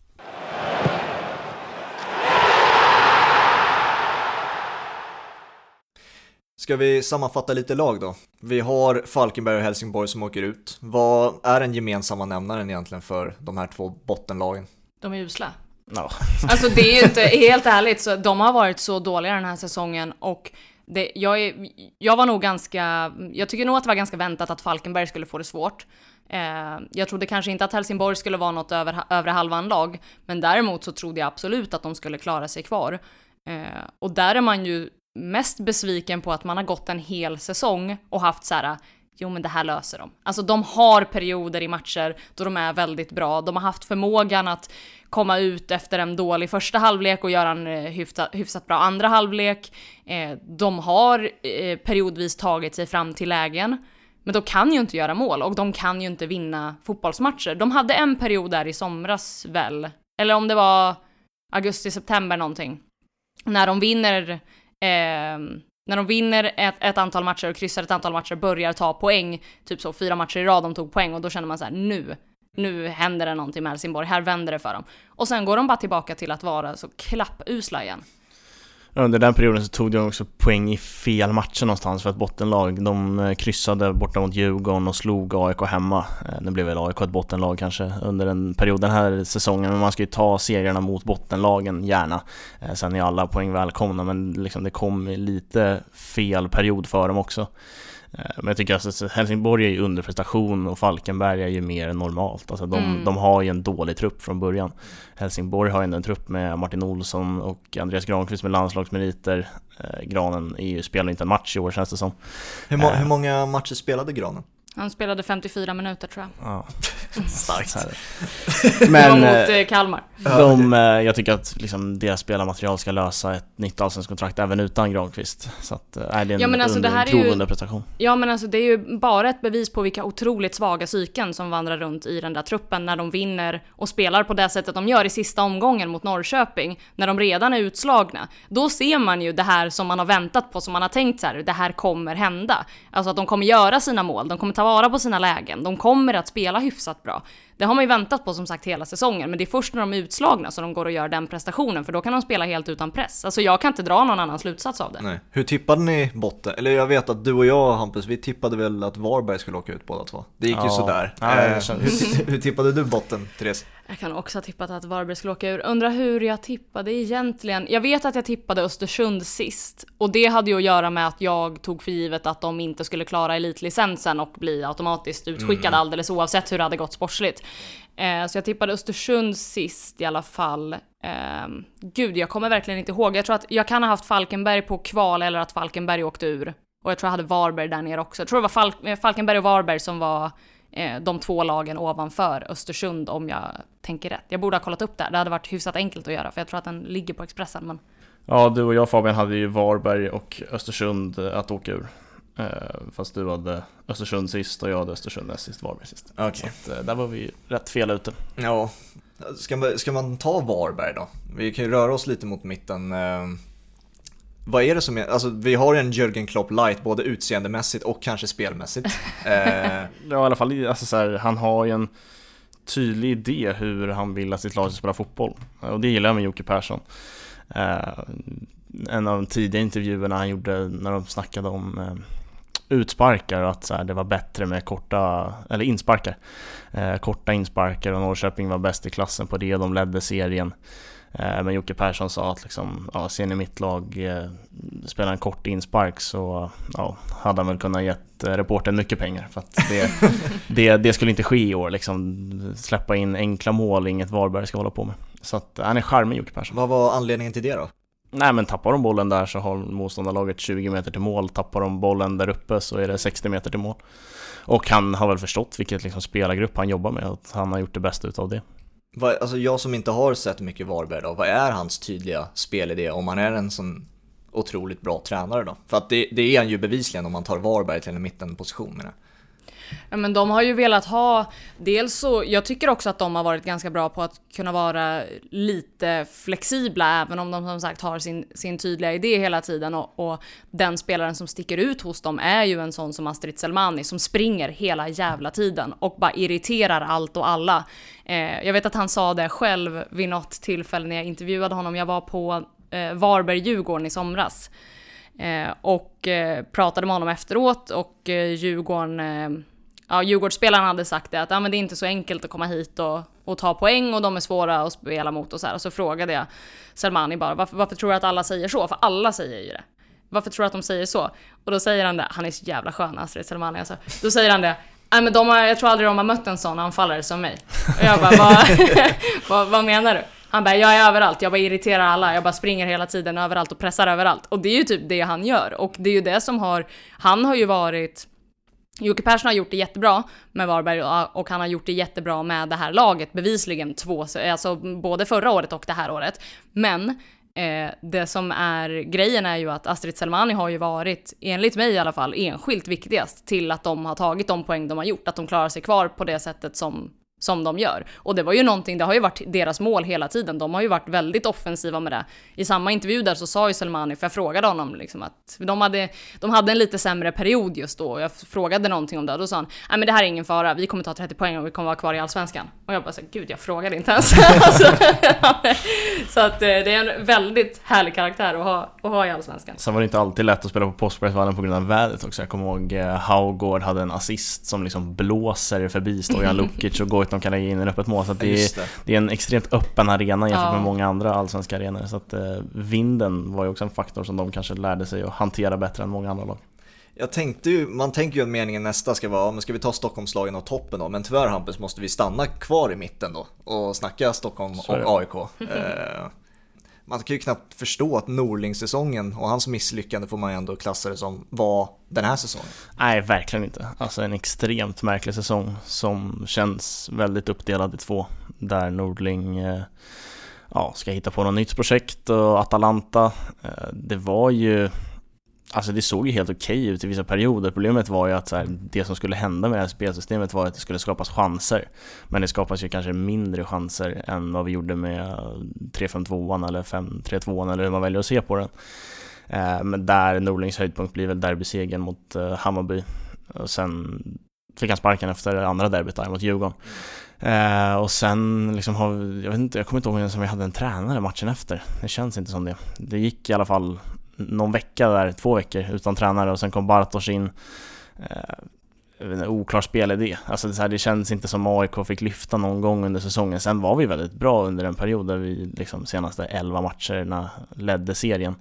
Ska vi sammanfatta lite lag då? Vi har Falkenberg och Helsingborg som åker ut. Vad är den gemensamma nämnaren egentligen för de här två bottenlagen? De är usla. Ja. Alltså det är ju inte, helt ärligt, så de har varit så dåliga den här säsongen och det, jag, är, jag var nog ganska, jag tycker nog att det var ganska väntat att Falkenberg skulle få det svårt. Eh, jag trodde kanske inte att Helsingborg skulle vara något över övre halvan lag, men däremot så trodde jag absolut att de skulle klara sig kvar. Eh, och där är man ju mest besviken på att man har gått en hel säsong och haft så här, jo men det här löser de. Alltså de har perioder i matcher då de är väldigt bra. De har haft förmågan att komma ut efter en dålig första halvlek och göra en eh, hyfsat, hyfsat bra andra halvlek. Eh, de har eh, periodvis tagit sig fram till lägen. Men de kan ju inte göra mål och de kan ju inte vinna fotbollsmatcher. De hade en period där i somras väl, eller om det var augusti-september någonting, när de vinner Eh, när de vinner ett, ett, antal matcher och kryssar ett antal matcher, börjar ta poäng, typ så fyra matcher i rad de tog poäng och då känner man så här, nu, nu händer det någonting med Helsingborg, här vänder det för dem. Och sen går de bara tillbaka till att vara så klappusla igen. Under den perioden så tog de också poäng i fel matcher någonstans för ett bottenlag. De eh, kryssade borta mot Djurgården och slog AIK hemma. Eh, nu blev väl AIK ett bottenlag kanske under en period den här säsongen, men man ska ju ta segrarna mot bottenlagen gärna. Eh, sen är alla poäng välkomna, men liksom det kom lite fel period för dem också. Eh, men jag tycker att Helsingborg är ju underprestation och Falkenberg är ju mer normalt. Alltså de, mm. de har ju en dålig trupp från början. Helsingborg har ju en trupp med Martin Olsson och Andreas Granqvist med landslagsmeriter. Eh, Granen är ju, spelar inte en match i år känns det som. Hur, må, hur eh. många matcher spelade Granen? Han spelade 54 minuter tror jag. Ja. Starkt. Men mot eh, Kalmar. De, eh, jag tycker att liksom, deras spelarmaterial ska lösa ett nytt allsvenskt även utan Granqvist. Så att, äh, det är en ja, men alltså, under, det här grov är ju, underprestation. Ja men alltså det är ju bara ett bevis på vilka otroligt svaga psyken som vandrar runt i den där truppen när de vinner och spelar på det sättet de gör i sista omgången mot Norrköping, när de redan är utslagna. Då ser man ju det här som man har väntat på, som man har tänkt så här, det här kommer hända. Alltså att de kommer göra sina mål, de kommer ta vara på sina lägen, de kommer att spela hyfsat bra. Det har man ju väntat på som sagt hela säsongen, men det är först när de är utslagna som de går och gör den prestationen, för då kan de spela helt utan press. Alltså jag kan inte dra någon annan slutsats av det. Nej. Hur tippade ni botten? Eller jag vet att du och jag Hampus, vi tippade väl att Varberg skulle åka ut båda två. Det gick ja. ju sådär. Ja, eh, hur, hur tippade du botten, Therese? Jag kan också ha tippat att Varberg skulle åka ur. Undrar hur jag tippade egentligen. Jag vet att jag tippade Östersund sist. Och det hade ju att göra med att jag tog för givet att de inte skulle klara elitlicensen och bli automatiskt utskickade mm. alldeles oavsett hur det hade gått sportsligt. Eh, så jag tippade Östersund sist i alla fall. Eh, gud, jag kommer verkligen inte ihåg. Jag tror att jag kan ha haft Falkenberg på kval eller att Falkenberg åkte ur. Och jag tror jag hade Varberg där nere också. Jag tror det var Falk Falkenberg och Varberg som var eh, de två lagen ovanför Östersund om jag tänker rätt. Jag borde ha kollat upp det. Det hade varit hyfsat enkelt att göra för jag tror att den ligger på Expressen. Men... Ja, du och jag Fabian hade ju Varberg och Östersund att åka ur. Eh, fast du hade Östersund sist och jag hade Östersund näst sist, Varberg sist. Okay. Så att, där var vi rätt fel ute. Ja. Ska man, ska man ta Varberg då? Vi kan ju röra oss lite mot mitten. Vad är det som är, alltså vi har en Jörgen Klopp light både utseendemässigt och kanske spelmässigt. eh. Ja i alla fall, alltså så här, han har ju en tydlig idé hur han vill att sitt lag ska spela fotboll. Och det gillar jag med Jocke Persson. Eh, en av de tidiga intervjuerna han gjorde när de snackade om eh, utsparkar och att så här, det var bättre med korta, eller insparkar. Eh, korta insparkar och Norrköping var bäst i klassen på det, de ledde serien. Eh, men Jocke Persson sa att liksom, ja, ser ni mitt lag eh, spela en kort inspark så ja, hade han väl kunnat gett eh, reporten mycket pengar. För det, det, det, skulle inte ske i år, liksom, släppa in enkla mål, inget Varberg ska hålla på med. Så att han är charmig Jocke Persson. Vad var anledningen till det då? Nej men tappar de bollen där så har motståndarlaget 20 meter till mål, tappar de bollen där uppe så är det 60 meter till mål. Och han har väl förstått vilket liksom spelargrupp han jobbar med, att han har gjort det bästa utav det. Vad, alltså jag som inte har sett mycket Varberg då, vad är hans tydliga spelidé om han är en sån otroligt bra tränare då? För att det, det är han ju bevisligen om man tar Varberg till en mittenposition menar Ja men de har ju velat ha, dels så, jag tycker också att de har varit ganska bra på att kunna vara lite flexibla även om de som sagt har sin, sin tydliga idé hela tiden och, och den spelaren som sticker ut hos dem är ju en sån som Astrid Selmani som springer hela jävla tiden och bara irriterar allt och alla. Eh, jag vet att han sa det själv vid något tillfälle när jag intervjuade honom, jag var på eh, Varberg-Djurgården i somras. Eh, och eh, pratade med honom efteråt och eh, Djurgården eh, ja, Djurgårdsspelarna hade sagt det att ja, men det är inte så enkelt att komma hit och, och ta poäng och de är svåra att spela mot och så här. Och så frågade jag Selmani bara varför, varför tror du att alla säger så? För alla säger ju det. Varför tror du att de säger så? Och då säger han det, han är så jävla skön Astrid Selmani alltså. Då säger han det, nej men de har, jag tror aldrig de har mött en sån anfallare som mig. Och jag bara, vad, vad, vad menar du? Han bara, jag är överallt, jag bara irriterar alla, jag bara springer hela tiden överallt och pressar överallt. Och det är ju typ det han gör. Och det är ju det som har, han har ju varit Jocke Persson har gjort det jättebra med Varberg och han har gjort det jättebra med det här laget, bevisligen två, alltså både förra året och det här året. Men eh, det som är grejen är ju att Astrid Selmani har ju varit, enligt mig i alla fall, enskilt viktigast till att de har tagit de poäng de har gjort, att de klarar sig kvar på det sättet som som de gör. Och det var ju någonting, det har ju varit deras mål hela tiden. De har ju varit väldigt offensiva med det. I samma intervju där så sa ju Selmani, för jag frågade honom liksom att de hade, de hade en lite sämre period just då och jag frågade någonting om det och då sa han, nej men det här är ingen fara, vi kommer ta 30 poäng och vi kommer vara kvar i Allsvenskan. Och jag bara så gud jag frågade inte ens. alltså, så att eh, det är en väldigt härlig karaktär att ha, att ha i Allsvenskan. Sen var det inte alltid lätt att spela på Postbergsvallen på grund av vädret också. Jag kommer ihåg eh, Haugård hade en assist som liksom blåser förbi Stojan Lukic och går de kan lägga in en öppet mål. Så det, är, det. det, är en extremt öppen arena jämfört ja. med många andra allsvenska arenor. Så att eh, vinden var ju också en faktor som de kanske lärde sig att hantera bättre än många andra lag. Jag tänkte ju, man tänker ju att meningen nästa ska vara, men ska vi ta Stockholmslagen och toppen då? Men tyvärr Hampus måste vi stanna kvar i mitten då och snacka Stockholm och AIK. Man kan ju knappt förstå att Norling-säsongen och hans misslyckande får man ju ändå klassa det som var den här säsongen. Nej, verkligen inte. Alltså en extremt märklig säsong som känns väldigt uppdelad i två. Där Nordling eh, ja, ska hitta på något nytt projekt och Atalanta. Eh, det var ju Alltså det såg ju helt okej okay ut i vissa perioder. Problemet var ju att så här, det som skulle hända med det här spelsystemet var att det skulle skapas chanser. Men det skapas ju kanske mindre chanser än vad vi gjorde med 3-5-2an eller 5-3-2an eller hur man väljer att se på den. Eh, men där Norlings höjdpunkt blir väl derbysegern mot eh, Hammarby. Och sen fick han sparken efter andra derbyt där mot Djurgården. Eh, och sen liksom har, jag vet inte, jag kommer inte ihåg ens om vi hade en tränare matchen efter. Det känns inte som det. Det gick i alla fall någon vecka där, två veckor utan tränare och sen kom Bartosz in. Eh, en oklar spelidé. Alltså det, så här, det kändes inte som AIK fick lyfta någon gång under säsongen. Sen var vi väldigt bra under en period där vi liksom senaste 11 matcherna ledde serien.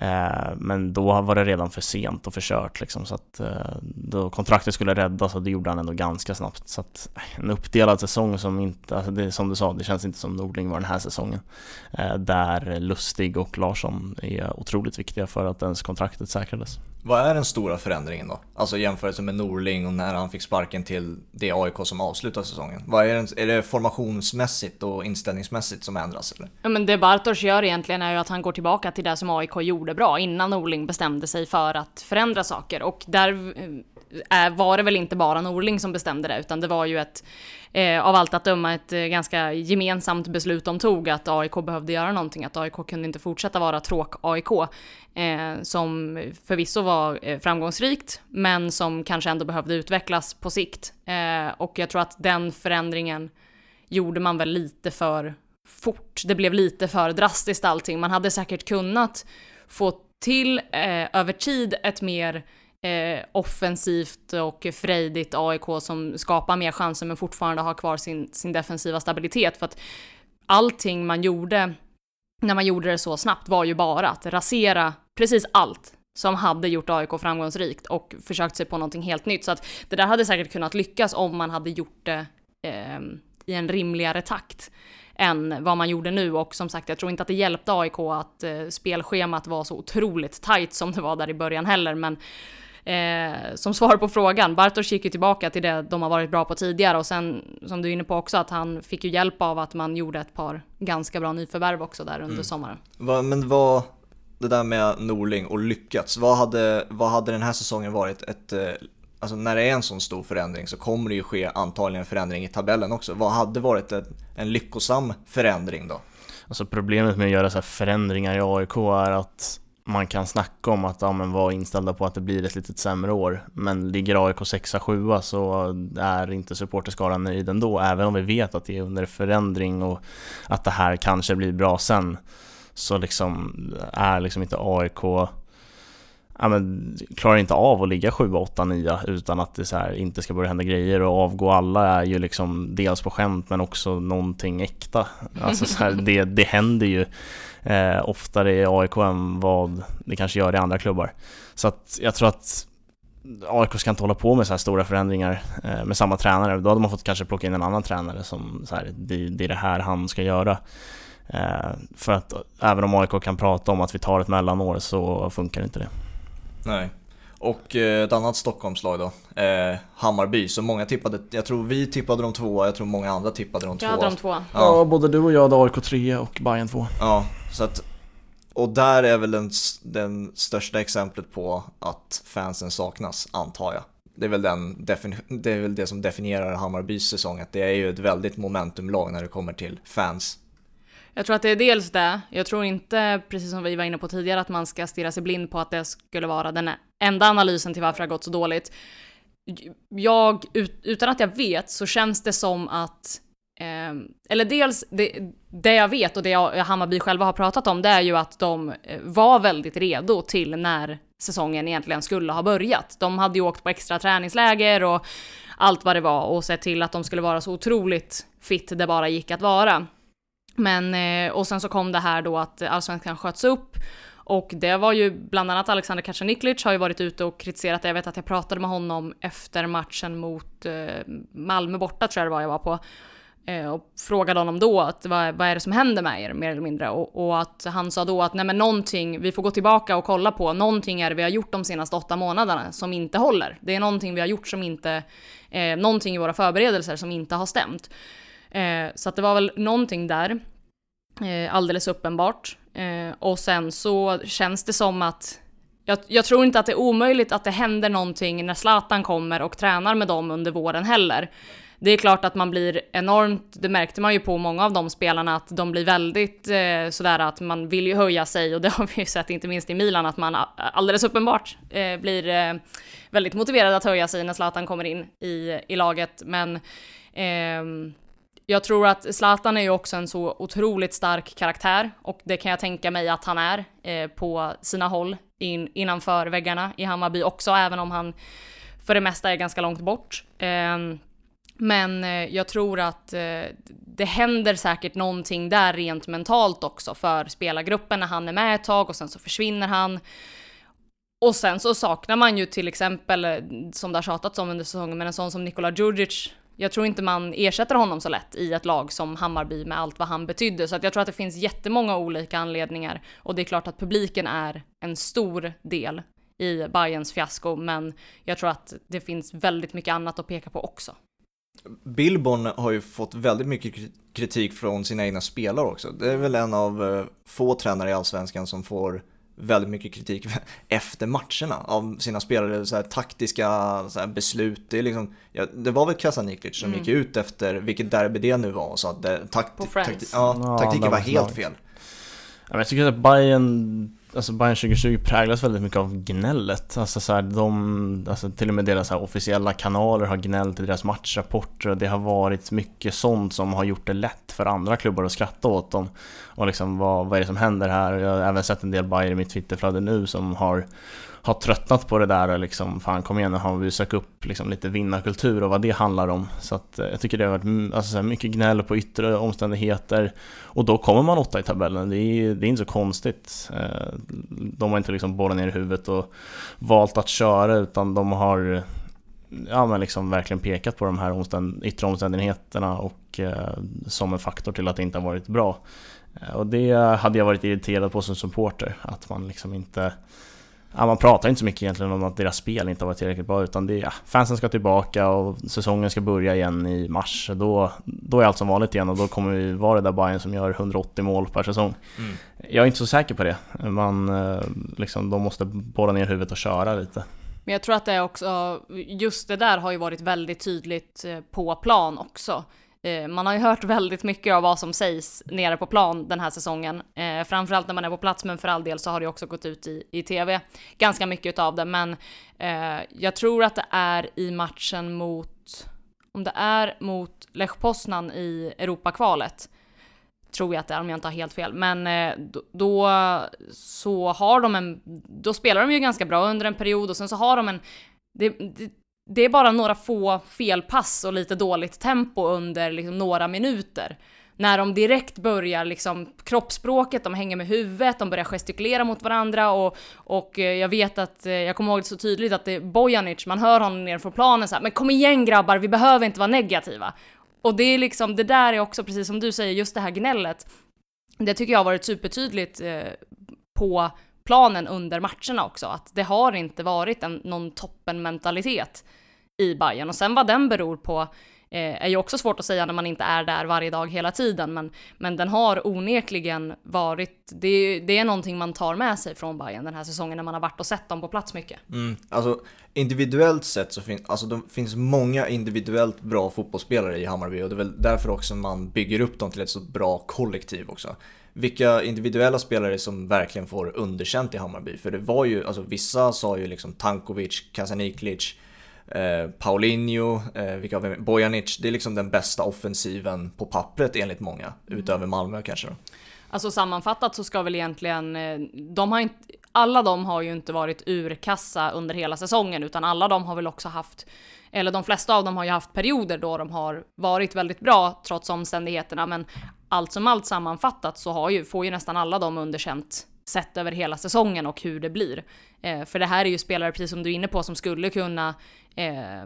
Eh, men då var det redan för sent och förkört liksom, så att eh, då kontraktet skulle räddas och det gjorde han ändå ganska snabbt. Så att eh, en uppdelad säsong som inte, alltså det, som du sa, det känns inte som Nordling var den här säsongen. Där Lustig och Larsson är otroligt viktiga för att ens kontraktet säkrades. Vad är den stora förändringen då? Alltså jämförelse med Norling och när han fick sparken till det AIK som avslutar säsongen. Vad är, den, är det formationsmässigt och inställningsmässigt som ändras eller? Ja men det Bartosz gör egentligen är ju att han går tillbaka till det som AIK gjorde bra innan Norling bestämde sig för att förändra saker och där eh, var det väl inte bara Norling som bestämde det utan det var ju ett eh, av allt att döma ett eh, ganska gemensamt beslut de tog att AIK behövde göra någonting, att AIK kunde inte fortsätta vara tråk-AIK. Eh, som förvisso var eh, framgångsrikt, men som kanske ändå behövde utvecklas på sikt. Eh, och jag tror att den förändringen gjorde man väl lite för fort. Det blev lite för drastiskt allting. Man hade säkert kunnat få till eh, över tid ett mer eh, offensivt och frejdigt AIK som skapar mer chanser men fortfarande har kvar sin, sin defensiva stabilitet. För att allting man gjorde när man gjorde det så snabbt var ju bara att rasera precis allt som hade gjort AIK framgångsrikt och försökt sig på någonting helt nytt. Så att det där hade säkert kunnat lyckas om man hade gjort det eh, i en rimligare takt än vad man gjorde nu och som sagt jag tror inte att det hjälpte AIK att eh, spelschemat var så otroligt tajt som det var där i början heller men Eh, som svar på frågan, Bartosz gick ju tillbaka till det de har varit bra på tidigare och sen som du är inne på också att han fick ju hjälp av att man gjorde ett par ganska bra nyförvärv också där under mm. sommaren. Va, men vad, det där med Norling och lyckats, vad hade, vad hade den här säsongen varit ett eh, Alltså när det är en sån stor förändring så kommer det ju ske antagligen en förändring i tabellen också. Vad hade varit en, en lyckosam förändring då? Alltså problemet med att göra så förändringar i AIK är att man kan snacka om att ja, men vara inställda på att det blir ett lite sämre år. Men ligger AIK 6-7 så är inte supporterskaran nöjd ändå, även om vi vet att det är under förändring och att det här kanske blir bra sen. Så liksom är liksom inte AIK ja, men, klarar inte av att ligga 7, 8, 9 utan att det så här, inte ska börja hända grejer och avgå alla är ju liksom dels på skämt men också någonting äkta. Alltså så här, det, det händer ju eh, oftare i AIK än vad det kanske gör i andra klubbar. Så att jag tror att AIK ska inte hålla på med så här stora förändringar eh, med samma tränare. Då hade man fått kanske plocka in en annan tränare som så här, det, det är det här han ska göra. Eh, för att även om AIK kan prata om att vi tar ett mellanår så funkar inte det. Nej. Och eh, ett annat Stockholmslag då, eh, Hammarby. Så många tippade, jag tror vi tippade de tvåa, jag tror många andra tippade de tvåa. Jag hade de tvåa. Ja. ja, både du och jag hade AIK 3 och Bayern 2. Ja, så att och där är väl den, den största exemplet på att fansen saknas, antar jag. Det är, väl den, det är väl det som definierar Hammarbys säsong, att det är ju ett väldigt momentumlag när det kommer till fans. Jag tror att det är dels det. Jag tror inte, precis som vi var inne på tidigare, att man ska stirra sig blind på att det skulle vara den enda analysen till varför det har gått så dåligt. Jag, utan att jag vet, så känns det som att Eh, eller dels, det, det, jag vet och det Hammarby själva har pratat om, det är ju att de eh, var väldigt redo till när säsongen egentligen skulle ha börjat. De hade ju åkt på extra träningsläger och allt vad det var och sett till att de skulle vara så otroligt fit det bara gick att vara. Men, eh, och sen så kom det här då att allsvenskan sköts upp och det var ju bland annat Alexander Kacaniklic har ju varit ute och kritiserat det. Jag vet att jag pratade med honom efter matchen mot eh, Malmö borta tror jag det var jag var på. Eh, och frågade honom då att vad, vad är det som händer med er mer eller mindre och, och, att han sa då att nej men någonting, vi får gå tillbaka och kolla på, någonting är det vi har gjort de senaste åtta månaderna som inte håller. Det är någonting vi har gjort som inte, eh, någonting i våra förberedelser som inte har stämt. Eh, så att det var väl någonting där, eh, alldeles uppenbart. Eh, och sen så känns det som att jag, jag, tror inte att det är omöjligt att det händer någonting när Zlatan kommer och tränar med dem under våren heller. Det är klart att man blir enormt, det märkte man ju på många av de spelarna, att de blir väldigt eh, sådär att man vill ju höja sig och det har vi ju sett inte minst i Milan att man alldeles uppenbart eh, blir eh, väldigt motiverad att höja sig när Zlatan kommer in i, i laget. Men ehm, jag tror att Zlatan är ju också en så otroligt stark karaktär och det kan jag tänka mig att han är eh, på sina håll in, innanför väggarna i Hammarby också, även om han för det mesta är ganska långt bort. Ehm, men eh, jag tror att eh, det händer säkert någonting där rent mentalt också för spelargruppen när han är med ett tag och sen så försvinner han. Och sen så saknar man ju till exempel, eh, som det har tjatats om under säsongen, men en sån som Nikola Djurdjic. Jag tror inte man ersätter honom så lätt i ett lag som Hammarby med allt vad han betydde. Så att jag tror att det finns jättemånga olika anledningar. Och det är klart att publiken är en stor del i Bayerns fiasko, men jag tror att det finns väldigt mycket annat att peka på också. Billborn har ju fått väldigt mycket kritik från sina egna spelare också. Det är väl en av eh, få tränare i Allsvenskan som får väldigt mycket kritik efter matcherna av sina spelare, så här, taktiska så här, beslut. Det, är liksom, ja, det var väl Kasaniklic som mm. gick ut efter vilket derby det nu var och sa att det, takt, takt, ja, taktiken var helt fel. Ja, jag tycker att Bayern alltså Bayern 2020 präglas väldigt mycket av gnället. Alltså, så här, de, alltså till och med deras här, officiella kanaler har gnällt i deras matchrapporter och det har varit mycket sånt som har gjort det lätt för andra klubbar att skratta åt dem. Och liksom vad, vad är det som händer här? Jag har även sett en del Bayern i mitt Twitterflöde nu som har har tröttnat på det där och liksom, fan kom igen nu har vi sökt upp liksom lite vinnarkultur och vad det handlar om. Så att eh, jag tycker det har varit mm, alltså, mycket gnäll på yttre omständigheter och då kommer man åtta i tabellen. Det är, det är inte så konstigt. Eh, de har inte liksom borrat ner i huvudet och valt att köra utan de har ja, men liksom verkligen pekat på de här omständ yttre omständigheterna och eh, som en faktor till att det inte har varit bra. Eh, och det hade jag varit irriterad på som supporter, att man liksom inte Ja, man pratar inte så mycket egentligen om att deras spel inte har varit tillräckligt bra utan det är, ja, fansen ska tillbaka och säsongen ska börja igen i mars. Då, då är allt som vanligt igen och då kommer vi vara det där Bayern som gör 180 mål per säsong. Mm. Jag är inte så säker på det. Man, eh, liksom, de måste borra ner huvudet och köra lite. Men jag tror att det är också, just det där har ju varit väldigt tydligt eh, på plan också. Eh, man har ju hört väldigt mycket av vad som sägs nere på plan den här säsongen. Eh, framförallt när man är på plats, men för all del så har det också gått ut i, i tv. Ganska mycket av det, men eh, jag tror att det är i matchen mot, om det är mot Lech Poznan i Europakvalet, tror jag att det är om jag inte har helt fel, men eh, då, då så har de en, då spelar de ju ganska bra under en period och sen så har de en det, det, det är bara några få felpass och lite dåligt tempo under liksom några minuter. När de direkt börjar liksom kroppsspråket, de hänger med huvudet, de börjar gestikulera mot varandra och, och eh, jag vet att, eh, jag kommer ihåg det så tydligt att det är Bojanic, man hör honom ner från planen så här, men kom igen grabbar, vi behöver inte vara negativa. Och det är liksom, det där är också precis som du säger, just det här gnället. Det tycker jag har varit supertydligt eh, på planen under matcherna också, att det har inte varit en, någon toppenmentalitet i Bayern. Och sen vad den beror på eh, är ju också svårt att säga när man inte är där varje dag hela tiden, men, men den har onekligen varit, det, det är någonting man tar med sig från Bayern den här säsongen när man har varit och sett dem på plats mycket. Mm, alltså individuellt sett så fin, alltså, det finns många individuellt bra fotbollsspelare i Hammarby och det är väl därför också man bygger upp dem till ett så bra kollektiv också vilka individuella spelare som verkligen får underkänt i Hammarby. För det var ju, alltså vissa sa ju liksom Tankovic, Kasaniklic, eh, Paulinho, eh, vilka har vi, Bojanic. Det är liksom den bästa offensiven på pappret enligt många, mm. utöver Malmö kanske då. Alltså sammanfattat så ska väl egentligen, eh, de har inte, alla de har ju inte varit urkassa under hela säsongen utan alla de har väl också haft, eller de flesta av dem har ju haft perioder då de har varit väldigt bra trots omständigheterna men allt som allt sammanfattat så har ju, får ju nästan alla dem underkänt sett över hela säsongen och hur det blir. Eh, för det här är ju spelare, precis som du är inne på, som skulle kunna eh,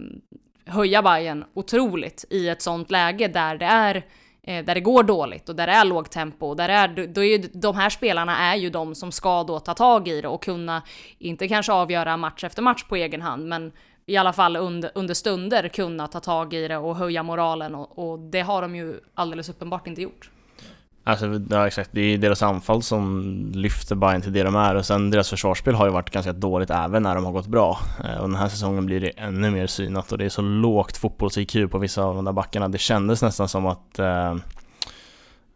höja Bayern otroligt i ett sånt läge där det är eh, där det går dåligt och där det är lågt tempo. Där är, då är de här spelarna är ju de som ska då ta tag i det och kunna, inte kanske avgöra match efter match på egen hand, men i alla fall under, under stunder kunna ta tag i det och höja moralen och, och det har de ju alldeles uppenbart inte gjort. Alltså, ja, exakt. Det är deras anfall som lyfter Bayern till det de är och sen deras försvarsspel har ju varit ganska dåligt även när de har gått bra. Eh, och den här säsongen blir det ännu mer synat och det är så lågt fotbolls-IQ på vissa av de där backarna. Det kändes nästan som att eh,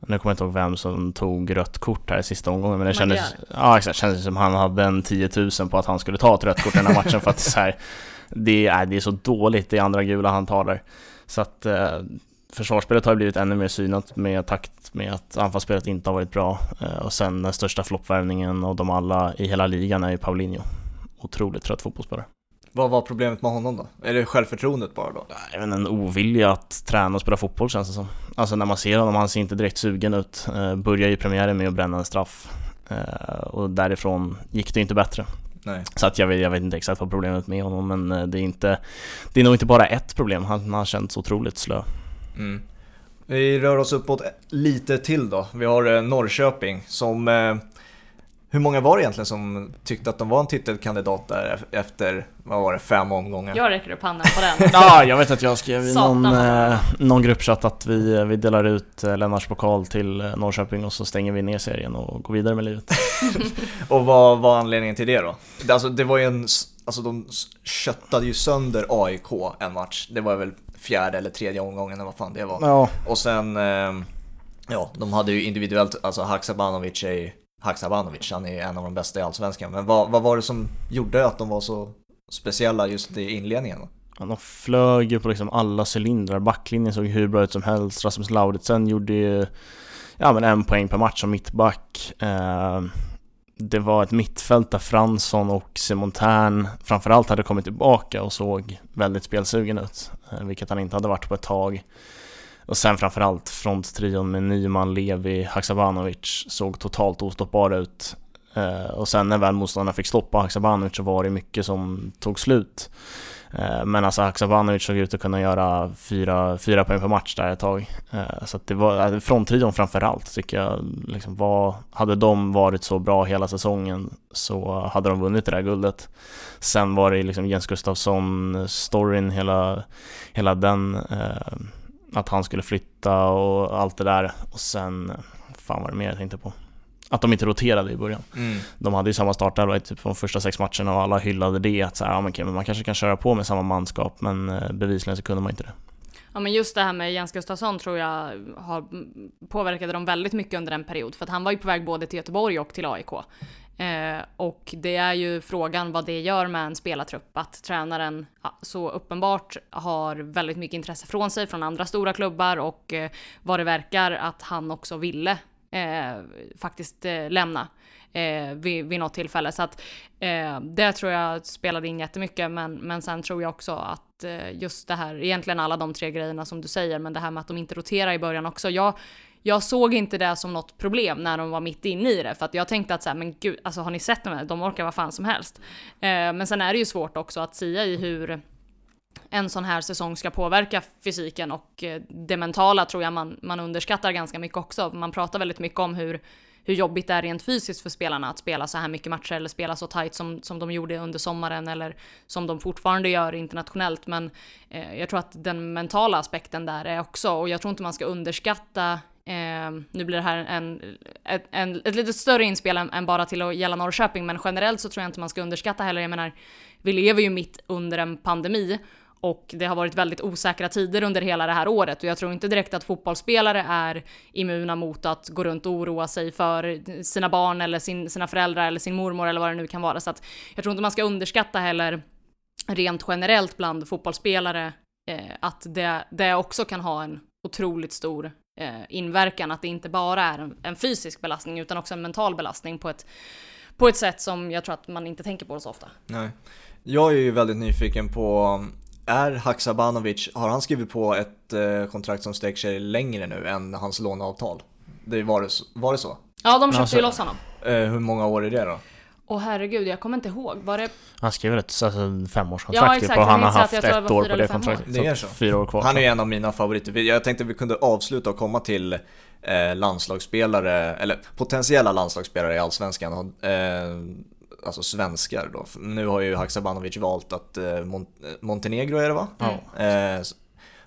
nu kommer jag inte ihåg vem som tog rött kort här i sista omgången men det kändes, ja, exakt, kändes som att han hade en 10 000 på att han skulle ta ett rött kort i den här matchen för att så här, det, är, det är så dåligt det andra gula han tar där. Så att eh, försvarsspelet har blivit ännu mer synat med takt med att anfallsspelet inte har varit bra. Eh, och sen den största floppvärvningen av dem alla i hela ligan är ju Paulinho. Otroligt trött fotbollsspelare. Vad var problemet med honom då? Är det självförtroendet bara då? Även en ovilja att träna och spela fotboll känns det som. Alltså när man ser honom, han ser inte direkt sugen ut. Eh, börjar ju premiären med att bränna en straff. Eh, och därifrån gick det inte bättre. Nej. Så att jag vet, jag vet inte exakt vad problemet med honom men det är inte Det är nog inte bara ett problem, han har känts otroligt slö. Mm. Vi rör oss uppåt lite till då. Vi har eh, Norrköping som eh, hur många var det egentligen som tyckte att de var en titelkandidat där efter, vad var det, fem omgångar? Jag räcker upp handen på den. Ja, jag vet att jag skrev i någon, eh, någon gruppchatt att vi, vi delar ut eh, Lennarts pokal till eh, Norrköping och så stänger vi ner serien och går vidare med livet. Och vad var anledningen till det då? Det- Alltså det var ju en, alltså de köttade ju sönder AIK en match. Det var väl fjärde eller tredje omgången eller vad fan det var. Ja, Och sen, eh, ja, de hade ju individuellt, alltså Haksabanovic är Haksabanovic, han är en av de bästa i Allsvenskan. Men vad, vad var det som gjorde att de var så speciella just i inledningen? då? de flög ju på liksom alla cylindrar, backlinjen såg hur bra ut som helst, Rasmus Lauritsen gjorde ju ja, men en poäng per match som mittback. Eh, det var ett mittfält där Fransson och Simon Tern framförallt hade kommit tillbaka och såg väldigt spelsugen ut, eh, vilket han inte hade varit på ett tag. Och sen framförallt fronttrion med Nyman, Levi, Haksabanovic såg totalt ostoppbara ut. Eh, och sen när väl motståndarna fick stoppa Haksabanovic så var det mycket som tog slut. Eh, men alltså Haksabanovic såg ut att kunna göra fyra, fyra poäng per match där ett tag. Eh, så att det var, eh, fronttrion framförallt tycker jag, liksom var, hade de varit så bra hela säsongen så hade de vunnit det där guldet. Sen var det liksom Jens Gustafsson, storyn, hela, hela den, att han skulle flytta och allt det där. Och sen, fan var det mer jag tänkte på? Att de inte roterade i början. De hade ju samma startelva typ de första sex matcherna och alla hyllade det att så här, ja, men okej, men man kanske kan köra på med samma manskap men eh, bevisligen så kunde man inte det. Ja men just det här med Jens Gustafsson tror jag har påverkade dem väldigt mycket under en period. För att han var ju på väg både till Göteborg och till AIK. Eh, och det är ju frågan vad det gör med en spelartrupp. Att tränaren ja, så uppenbart har väldigt mycket intresse från sig från andra stora klubbar och eh, vad det verkar att han också ville eh, faktiskt eh, lämna eh, vid, vid något tillfälle. Så att eh, det tror jag spelade in jättemycket. Men, men sen tror jag också att eh, just det här, egentligen alla de tre grejerna som du säger, men det här med att de inte roterar i början också. Jag, jag såg inte det som något problem när de var mitt inne i det, för att jag tänkte att så här, men gud, alltså har ni sett dem? här? De orkar vad fan som helst. Eh, men sen är det ju svårt också att sia i hur en sån här säsong ska påverka fysiken och eh, det mentala tror jag man, man underskattar ganska mycket också. Man pratar väldigt mycket om hur, hur jobbigt det är rent fysiskt för spelarna att spela så här mycket matcher eller spela så tight som, som de gjorde under sommaren eller som de fortfarande gör internationellt. Men eh, jag tror att den mentala aspekten där är också, och jag tror inte man ska underskatta Eh, nu blir det här en, ett, en, ett lite större inspel än, än bara till att gälla Norrköping, men generellt så tror jag inte man ska underskatta heller. Jag menar, vi lever ju mitt under en pandemi och det har varit väldigt osäkra tider under hela det här året och jag tror inte direkt att fotbollsspelare är immuna mot att gå runt och oroa sig för sina barn eller sin, sina föräldrar eller sin mormor eller vad det nu kan vara. Så att jag tror inte man ska underskatta heller rent generellt bland fotbollsspelare eh, att det, det också kan ha en otroligt stor eh, inverkan. Att det inte bara är en, en fysisk belastning utan också en mental belastning på ett, på ett sätt som jag tror att man inte tänker på så ofta. Nej. Jag är ju väldigt nyfiken på, är Haksabanovic, har han skrivit på ett eh, kontrakt som sträcker sig längre nu än hans låneavtal? Det var, det, så- var det så? Ja, de köpte Alltså- ju loss honom. Eh, hur många år är det då? Åh herregud, jag kommer inte ihåg. Var det... Han skrev ett alltså, femårskontrakt Ja, typ, exakt. och Jag han har haft ett år på det kontraktet. Det är så fyra år kvar. Han är en av mina favoriter. Jag tänkte att vi kunde avsluta och komma till eh, landslagsspelare, eller potentiella landslagsspelare i Allsvenskan. och, Eh, alltså svenskar då. Nu har ju Haksabanovic valt att eh, Mon- eh, Montenegro är det va? Mm. Eh,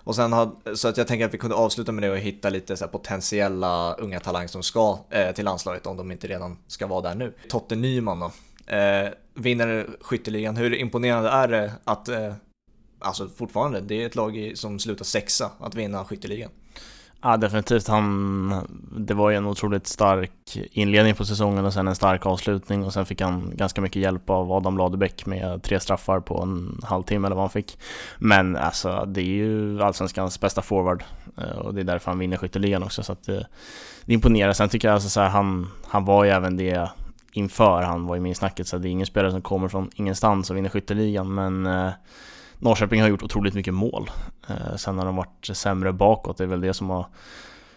och sen har, så att jag tänker att vi kunde avsluta med det och hitta lite så potentiella unga talanger som ska eh, till landslaget om de inte redan ska vara där nu. Totte Nyman då. Eh, vinner skytteligan. Hur imponerande är det att eh, Alltså fortfarande, det är ett lag som slutar sexa att vinna skytteligan. Ja definitivt, han, det var ju en otroligt stark inledning på säsongen och sen en stark avslutning och sen fick han ganska mycket hjälp av Adam Ladebäck med tre straffar på en halvtimme eller vad han fick. Men alltså det är ju allsvenskans bästa forward eh, och det är därför han vinner skytteligan också så att det, det imponerar. Sen tycker jag alltså så här, han, han var ju även det inför. Han var ju med i snacket så det är ingen spelare som kommer från ingenstans och vinner skytteligan men eh, Norrköping har gjort otroligt mycket mål. Eh, sen har de varit sämre bakåt, det är väl det som har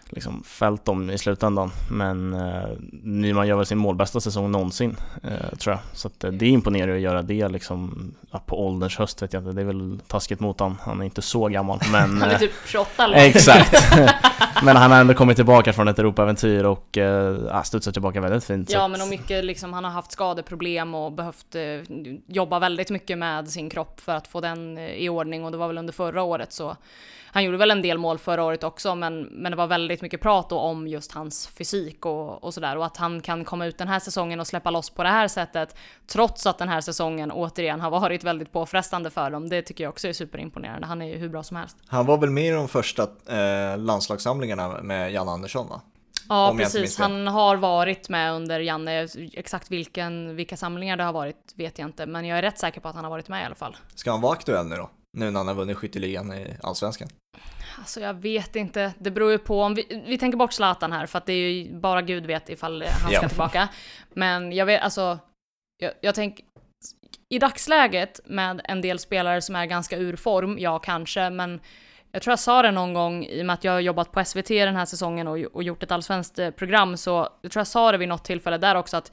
liksom fällt dem i slutändan. Men eh, Nyman gör väl sin målbästa säsong någonsin, eh, tror jag. Så att, eh, det imponerar att göra det liksom, ja, på ålderns höst vet jag inte. Det är väl taskigt mot han. Han är inte så gammal. Men, Han är typ 28 eller Exakt! men han har ändå kommit tillbaka från ett Europaäventyr och eh, studsar tillbaka väldigt fint. Ja men och mycket liksom, han har haft skadeproblem och behövt eh, jobba väldigt mycket med sin kropp för att få den eh, i ordning och det var väl under förra året så han gjorde väl en del mål förra året också men, men det var väldigt mycket prat då om just hans fysik och, och sådär och att han kan komma ut den här säsongen och släppa loss på det här sättet trots att den här säsongen återigen har varit väldigt påfrestande för dem. Det tycker jag också är superimponerande. Han är ju hur bra som helst. Han var väl med i de första eh, landslagssamlingarna med Jan Andersson va? Ja, Om precis. Han har varit med under Janne. Exakt vilken, vilka samlingar det har varit vet jag inte, men jag är rätt säker på att han har varit med i alla fall. Ska han vara aktuell nu då? Nu när han har vunnit skytteligan i Allsvenskan? Alltså jag vet inte, det beror ju på om vi, vi tänker bort Zlatan här för att det är ju bara gud vet ifall han ska tillbaka. Men jag vet, alltså, jag, jag tänker i dagsläget med en del spelare som är ganska ur form, ja kanske, men jag tror jag sa det någon gång i och med att jag har jobbat på SVT den här säsongen och, och gjort ett allsvenskt eh, program, så jag tror jag sa det vid något tillfälle där också att,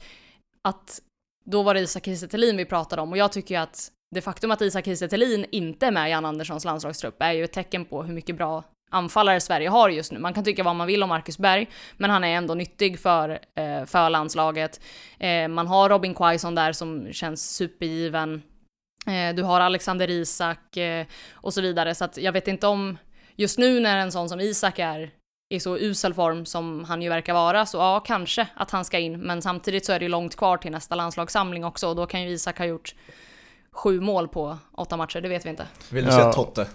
att då var det Isak Kiese vi pratade om och jag tycker ju att det faktum att Isak Kiese Thelin inte är med i Jan Anderssons landslagstrupp är ju ett tecken på hur mycket bra anfallare Sverige har just nu. Man kan tycka vad man vill om Marcus Berg, men han är ändå nyttig för, eh, för landslaget. Eh, man har Robin Quaison där som känns supergiven. Eh, du har Alexander Isak eh, och så vidare, så att jag vet inte om just nu när en sån som Isak är i så usel form som han ju verkar vara, så ja, kanske att han ska in. Men samtidigt så är det ju långt kvar till nästa landslagssamling också och då kan ju Isak ha gjort sju mål på åtta matcher, det vet vi inte. Vill du Ja. säga Totte?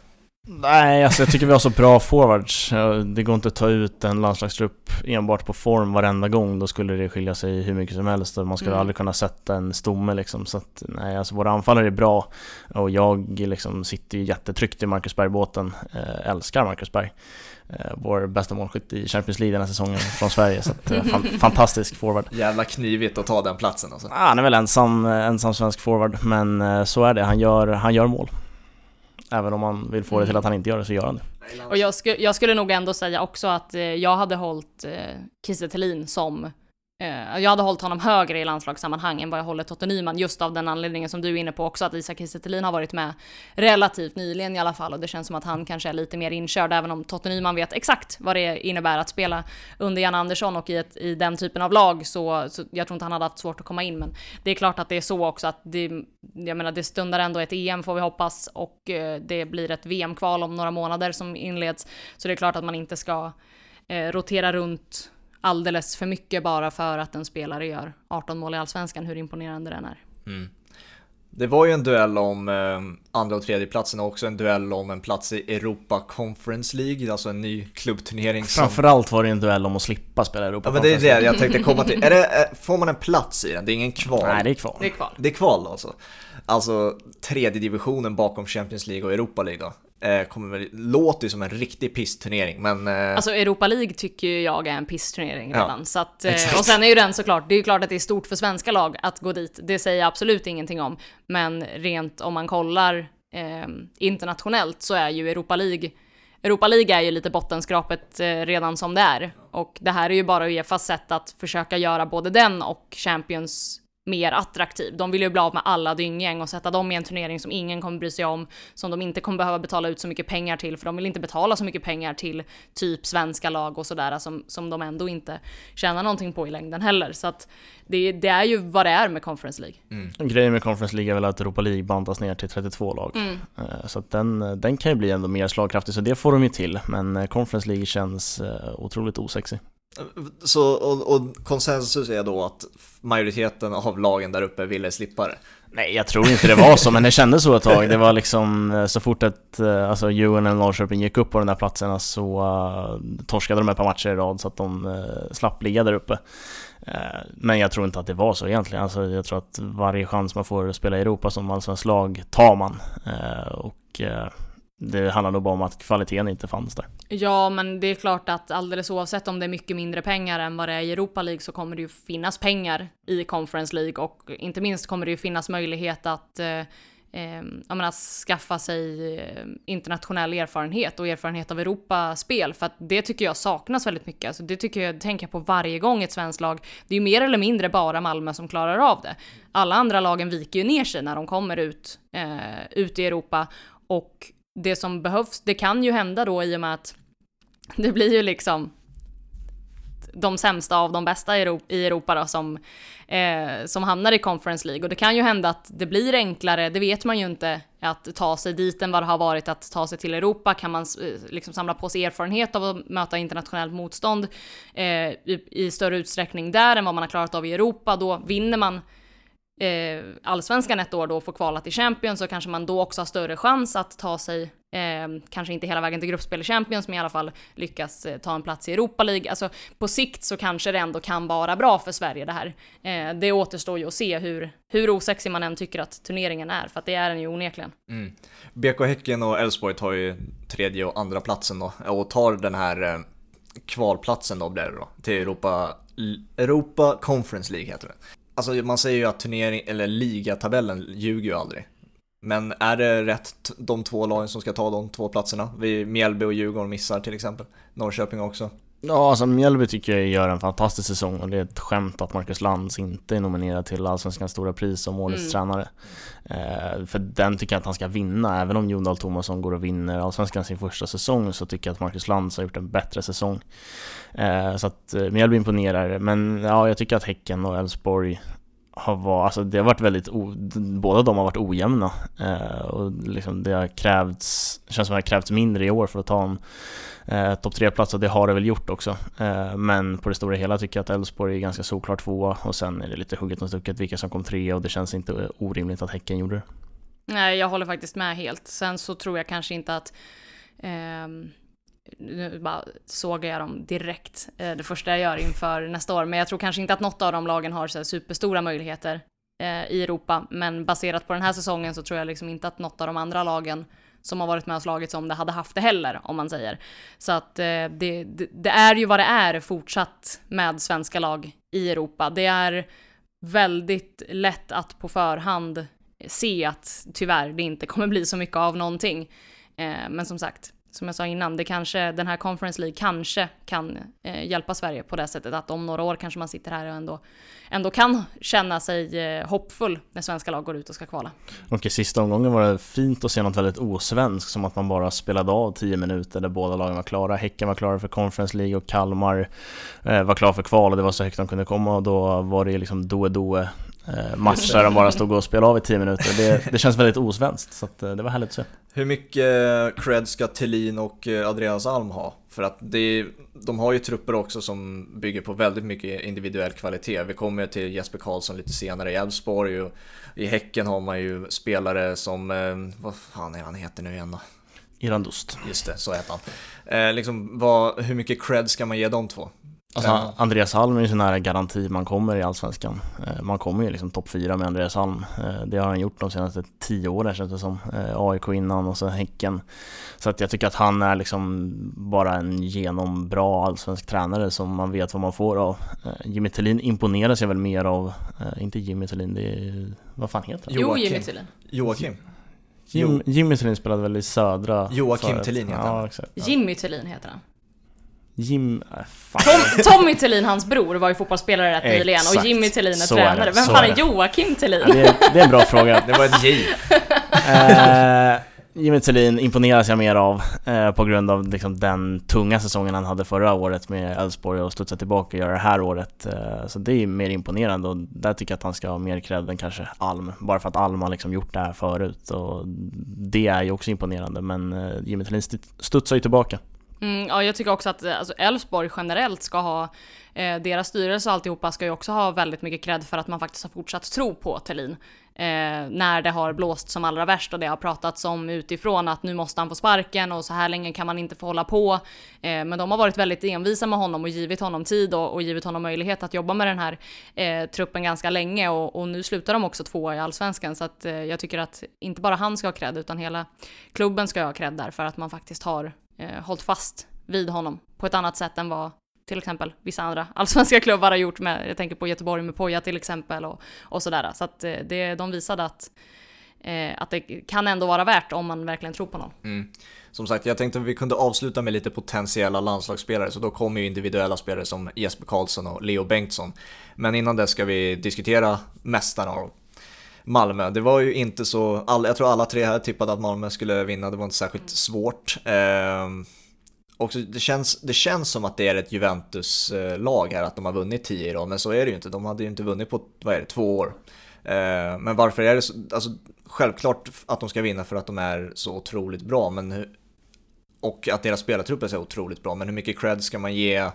Nej, alltså jag tycker vi har så bra forwards. Det går inte att ta ut en landslagstrupp enbart på form varenda gång. Då skulle det skilja sig hur mycket som helst och man skulle Mm. aldrig kunna sätta en stomme liksom. Så att nej, alltså våra anfallare är bra och jag liksom sitter ju jättetryggt i Marcus Berg-båten. Eh, älskar Marcus Berg. Eh, vår bästa målskytt i Champions League den här säsongen från Sverige. Så att, eh, fan, fantastisk forward. Jävla knivigt att ta den platsen alltså. Ah, han är väl ensam, ensam svensk forward, men eh, så är det. Han gör, han gör mål. Även om man vill få det till att han inte gör det så gör han det. Och jag, sku, jag skulle nog ändå säga också att jag hade hållit eh, Kiese som eh, jag hade hållit honom högre i landslagssammanhang än vad jag håller Totte Nyman, just av den anledningen som du är inne på också, att Isak Kiese har varit med relativt nyligen i alla fall, och det känns som att han kanske är lite mer inkörd, även om Totte Nyman vet exakt vad det innebär att spela under Jan Andersson och i, ett, i den typen av lag, så, så jag tror inte han hade haft svårt att komma in, men det är klart att det är så också att det, jag menar, det stundar ändå ett EM får vi hoppas, och eh, det blir ett VM-kval om några månader som inleds, så det är klart att man inte ska eh, rotera runt alldeles för mycket bara för att en spelare gör 18 mål i Allsvenskan, hur imponerande den är. Mm. Det var ju en duell om eh, andra och tredje platsen och också en duell om en plats i Europa Conference League, alltså en ny klubbturnering som... Framförallt var det en duell om att slippa spela Europa Ja men det är Conference det jag tänkte komma till. Är det, eh, får man en plats i den? Det är ingen kval? Nej, det är kvar. Det är kvar. Det är kval alltså. Alltså tredje divisionen bakom Champions League och Europa League då. Eh, kommer väl, låter ju som en riktig pissturnering men... Eh, Alltså Europa League tycker ju jag är en pissturnering Ja, redan. så att, eh, exakt. och sen är ju den såklart, det är ju klart att det är stort för svenska lag att gå dit. Det säger jag absolut ingenting om. Men rent om man kollar eh, internationellt så är ju Europa League Europa League är ju lite bottenskrapet eh, redan som det är. Och det här är ju bara Uefas sätt att försöka göra både den och Champions mer attraktiv. De vill ju bli av med alla dynggäng och sätta dem i en turnering som ingen kommer bry sig om, som de inte kommer behöva betala ut så mycket pengar till, för de vill inte betala så mycket pengar till typ svenska lag och sådär som, som de ändå inte tjänar någonting på i längden heller. Så att det, det är ju vad det är med Conference League. Grejen med Conference League är väl att Europa League bantas ner till 32 lag. Mm. Eh, Så att den, den kan ju bli ändå mer slagkraftig, så det får de ju till. Men eh, Conference League känns eh, otroligt osexig. Så, och, och konsensus är då att majoriteten av lagen där uppe ville slippa det. Nej, jag tror inte det var så, men det kändes så ett tag. Det var liksom eh, så fort att eh, alltså, Djurgården eller Norrköping gick upp på de där platserna eh, så uh, torskade de ett par matcher i rad så att de uh, slapp ligga där uppe. Uh, Men jag tror inte att det var så egentligen. Alltså, jag tror att varje chans man får spela i Europa som allsvenskt lag tar man. Uh, Och det handlar nog bara om att kvaliteten inte fanns där. Ja, men det är klart att alldeles oavsett om det är mycket mindre pengar än vad det är i Europa League så kommer det ju finnas pengar i Conference League och inte minst kommer det ju finnas möjlighet att eh, eh, menar, skaffa sig eh, internationell erfarenhet och erfarenhet av Europaspel för att det tycker jag saknas väldigt mycket. Alltså det tycker jag, tänker jag på varje gång ett svenskt lag. Det är ju mer eller mindre bara Malmö som klarar av det. Alla andra lagen viker ju ner sig när de kommer ut, eh, ut i Europa och det som behövs, det kan ju hända då i och med att det blir ju liksom de sämsta av de bästa i Europa då som, eh, som hamnar i Conference League. Och det kan ju hända att det blir enklare, det vet man ju inte, att ta sig dit än vad det har varit att ta sig till Europa. Kan man eh, liksom samla på sig erfarenhet av att möta internationellt motstånd eh, i, i, större utsträckning där än vad man har klarat av i Europa, då vinner man eh, allsvenskan ett år då och får kvala till Champions så kanske man då också har större chans att ta sig, eh, kanske inte hela vägen till gruppspel i Champions, men i alla fall lyckas eh, ta en plats i Europa League. Alltså på sikt så kanske det ändå kan vara bra för Sverige det här. Eh, det återstår ju att se hur, hur osexig man än tycker att turneringen är, för att det är den ju onekligen. Mm. BK Häcken och Elfsborg tar ju tredje och andra platsen då eh, och tar den här eh, kvalplatsen då blir det då till Europa, Europa Conference League heter det. Alltså man säger ju att turnering, eller ligatabellen ljuger ju aldrig. Men är det rätt de två lagen som ska ta de två platserna? Vi, Mjällby och Djurgården missar till exempel. Norrköping också. Ja, alltså Mjällby tycker jag gör en fantastisk säsong och det är ett skämt att Marcus Lantz inte är nominerad till Allsvenskans stora pris som årets mm. tränare. Eh, för den tycker jag att han ska vinna, även om Jon Dahl Tomasson går och vinner Allsvenskan sin första säsong så tycker jag att Marcus Lantz har gjort en bättre säsong. Eh, så att eh, Mjällby imponerar, men ja, jag tycker att Häcken och Elfsborg har varit, alltså det har varit väldigt, o, båda de har varit ojämna eh, och liksom det har krävts, känns som det har krävts mindre i år för att ta en eh, topp tre-platser, det har det väl gjort också. Eh, men på det stora hela tycker jag att Elfsborg är ganska såklart tvåa och sen är det lite hugget och stucket vilka som kom tre och det känns inte orimligt att Häcken gjorde det. Nej, jag håller faktiskt med helt. Sen så tror jag kanske inte att ehm nu bara sågar jag dem direkt, eh, det första jag gör inför nästa år. Men jag tror kanske inte att något av de lagen har så superstora möjligheter eh, i Europa. Men baserat på den här säsongen så tror jag liksom inte att något av de andra lagen som har varit med och slagits om det hade haft det heller, om man säger. Så att eh, det, det, det är ju vad det är fortsatt med svenska lag i Europa. Det är väldigt lätt att på förhand se att tyvärr det inte kommer bli så mycket av någonting. Eh, men som sagt, som jag sa innan, det kanske, den här Conference League kanske kan eh, hjälpa Sverige på det sättet att om några år kanske man sitter här och ändå, ändå kan känna sig eh, hoppfull när svenska lag går ut och ska kvala. Och i sista omgången var det fint att se något väldigt osvenskt som att man bara spelade av 10 minuter där båda lagen var klara. Häcken var klara för Conference League och Kalmar eh, var klara för kval och det var så högt de kunde komma och då var det liksom doe-doe match där de bara stod och spelade av i 10 minuter. Det, det känns väldigt osvenskt, så eh, det var härligt att se. Hur mycket cred ska Thelin och eh, Andreas Alm ha? För att det, de har ju trupper också som bygger på väldigt mycket individuell kvalitet. Vi kommer till Jesper Karlsson lite senare i Elfsborg och i Häcken har man ju spelare som, vad fan är han heter nu igen då? Irandust. Just det, så heter han. Eh, liksom, vad, hur mycket cred ska man ge de två? Alltså, Andreas Alm är ju så nära garanti man kommer i Allsvenskan. Eh, man kommer ju liksom topp fyra med Andreas Alm. Eh, det har han gjort de senaste tio åren känns det som. Eh, AIK innan och så Häcken. Så att jag tycker att han är liksom bara en genombra allsvensk tränare som man vet vad man får av. Jimmy Tillin imponeras jag väl mer av, inte Jimmy Tillin, det är, vad fan heter han? Jo, Jimmy Tillin. Joakim. Jim, Jimmy Tillin spelade väl i södra Joakim Tillin heter han. Ja, exakt. Jimmy Tillin heter han. Jim... Äh, Tom, Tommy Thelin, hans bror, var ju fotbollsspelare rätt nyligen och Jimmy Thelin är tränare. Vem fan är, är Joakim Thelin? Ja, det, är, det, är, en bra fråga. Det var ett J. eh, Jimmy Thelin imponeras jag mer av eh, på grund av liksom, den tunga säsongen han hade förra året med Elfsborg och studsa tillbaka och göra det här året. Eh, så det är mer imponerande och där tycker jag att han ska ha mer cred än kanske Alm. Bara för att Alm har liksom gjort det här förut och det är ju också imponerande men eh, Jimmy Thelin studsar ju tillbaka. Mm, ja, jag tycker också att eh, alltså, Elfsborg generellt ska ha, eh, deras styrelse och alltihopa ska ju också ha väldigt mycket cred för att man faktiskt har fortsatt tro på Thelin. Eh, när det har blåst som allra värst och det har pratats om utifrån att nu måste han få sparken och så här länge kan man inte få hålla på. Eh, men de har varit väldigt envisa med honom och givit honom tid och, och givit honom möjlighet att jobba med den här eh, truppen ganska länge och, och, nu slutar de också tvåa i allsvenskan så att eh, jag tycker att inte bara han ska ha cred utan hela klubben ska ha cred där för att man faktiskt har eh, hållit fast vid honom på ett annat sätt än vad till exempel vissa andra allsvenska klubbar har gjort med, jag tänker på Göteborg med Poja till exempel och, och sådär. Så att eh, det, de visade att, eh, att det kan ändå vara värt om man verkligen tror på någon. Mm. Som sagt, jag tänkte att vi kunde avsluta med lite potentiella landslagsspelare, så då kommer ju individuella spelare som Jesper Karlsson och Leo Bengtsson. Men innan det ska vi diskutera mästarna och Malmö. Det var ju inte så, all, jag tror alla tre här tippade att Malmö skulle vinna, det var inte särskilt svårt. Eh, och det känns, det känns som att det är ett Juventus-lag här, att de har vunnit 10 i rad, men så är det ju inte. De hade ju inte vunnit på, vad är det, två år. Eh, men varför är det så, alltså självklart att de ska vinna för att de är så otroligt bra, men hur, och att deras spelartrupp är så otroligt bra, men hur mycket cred ska man ge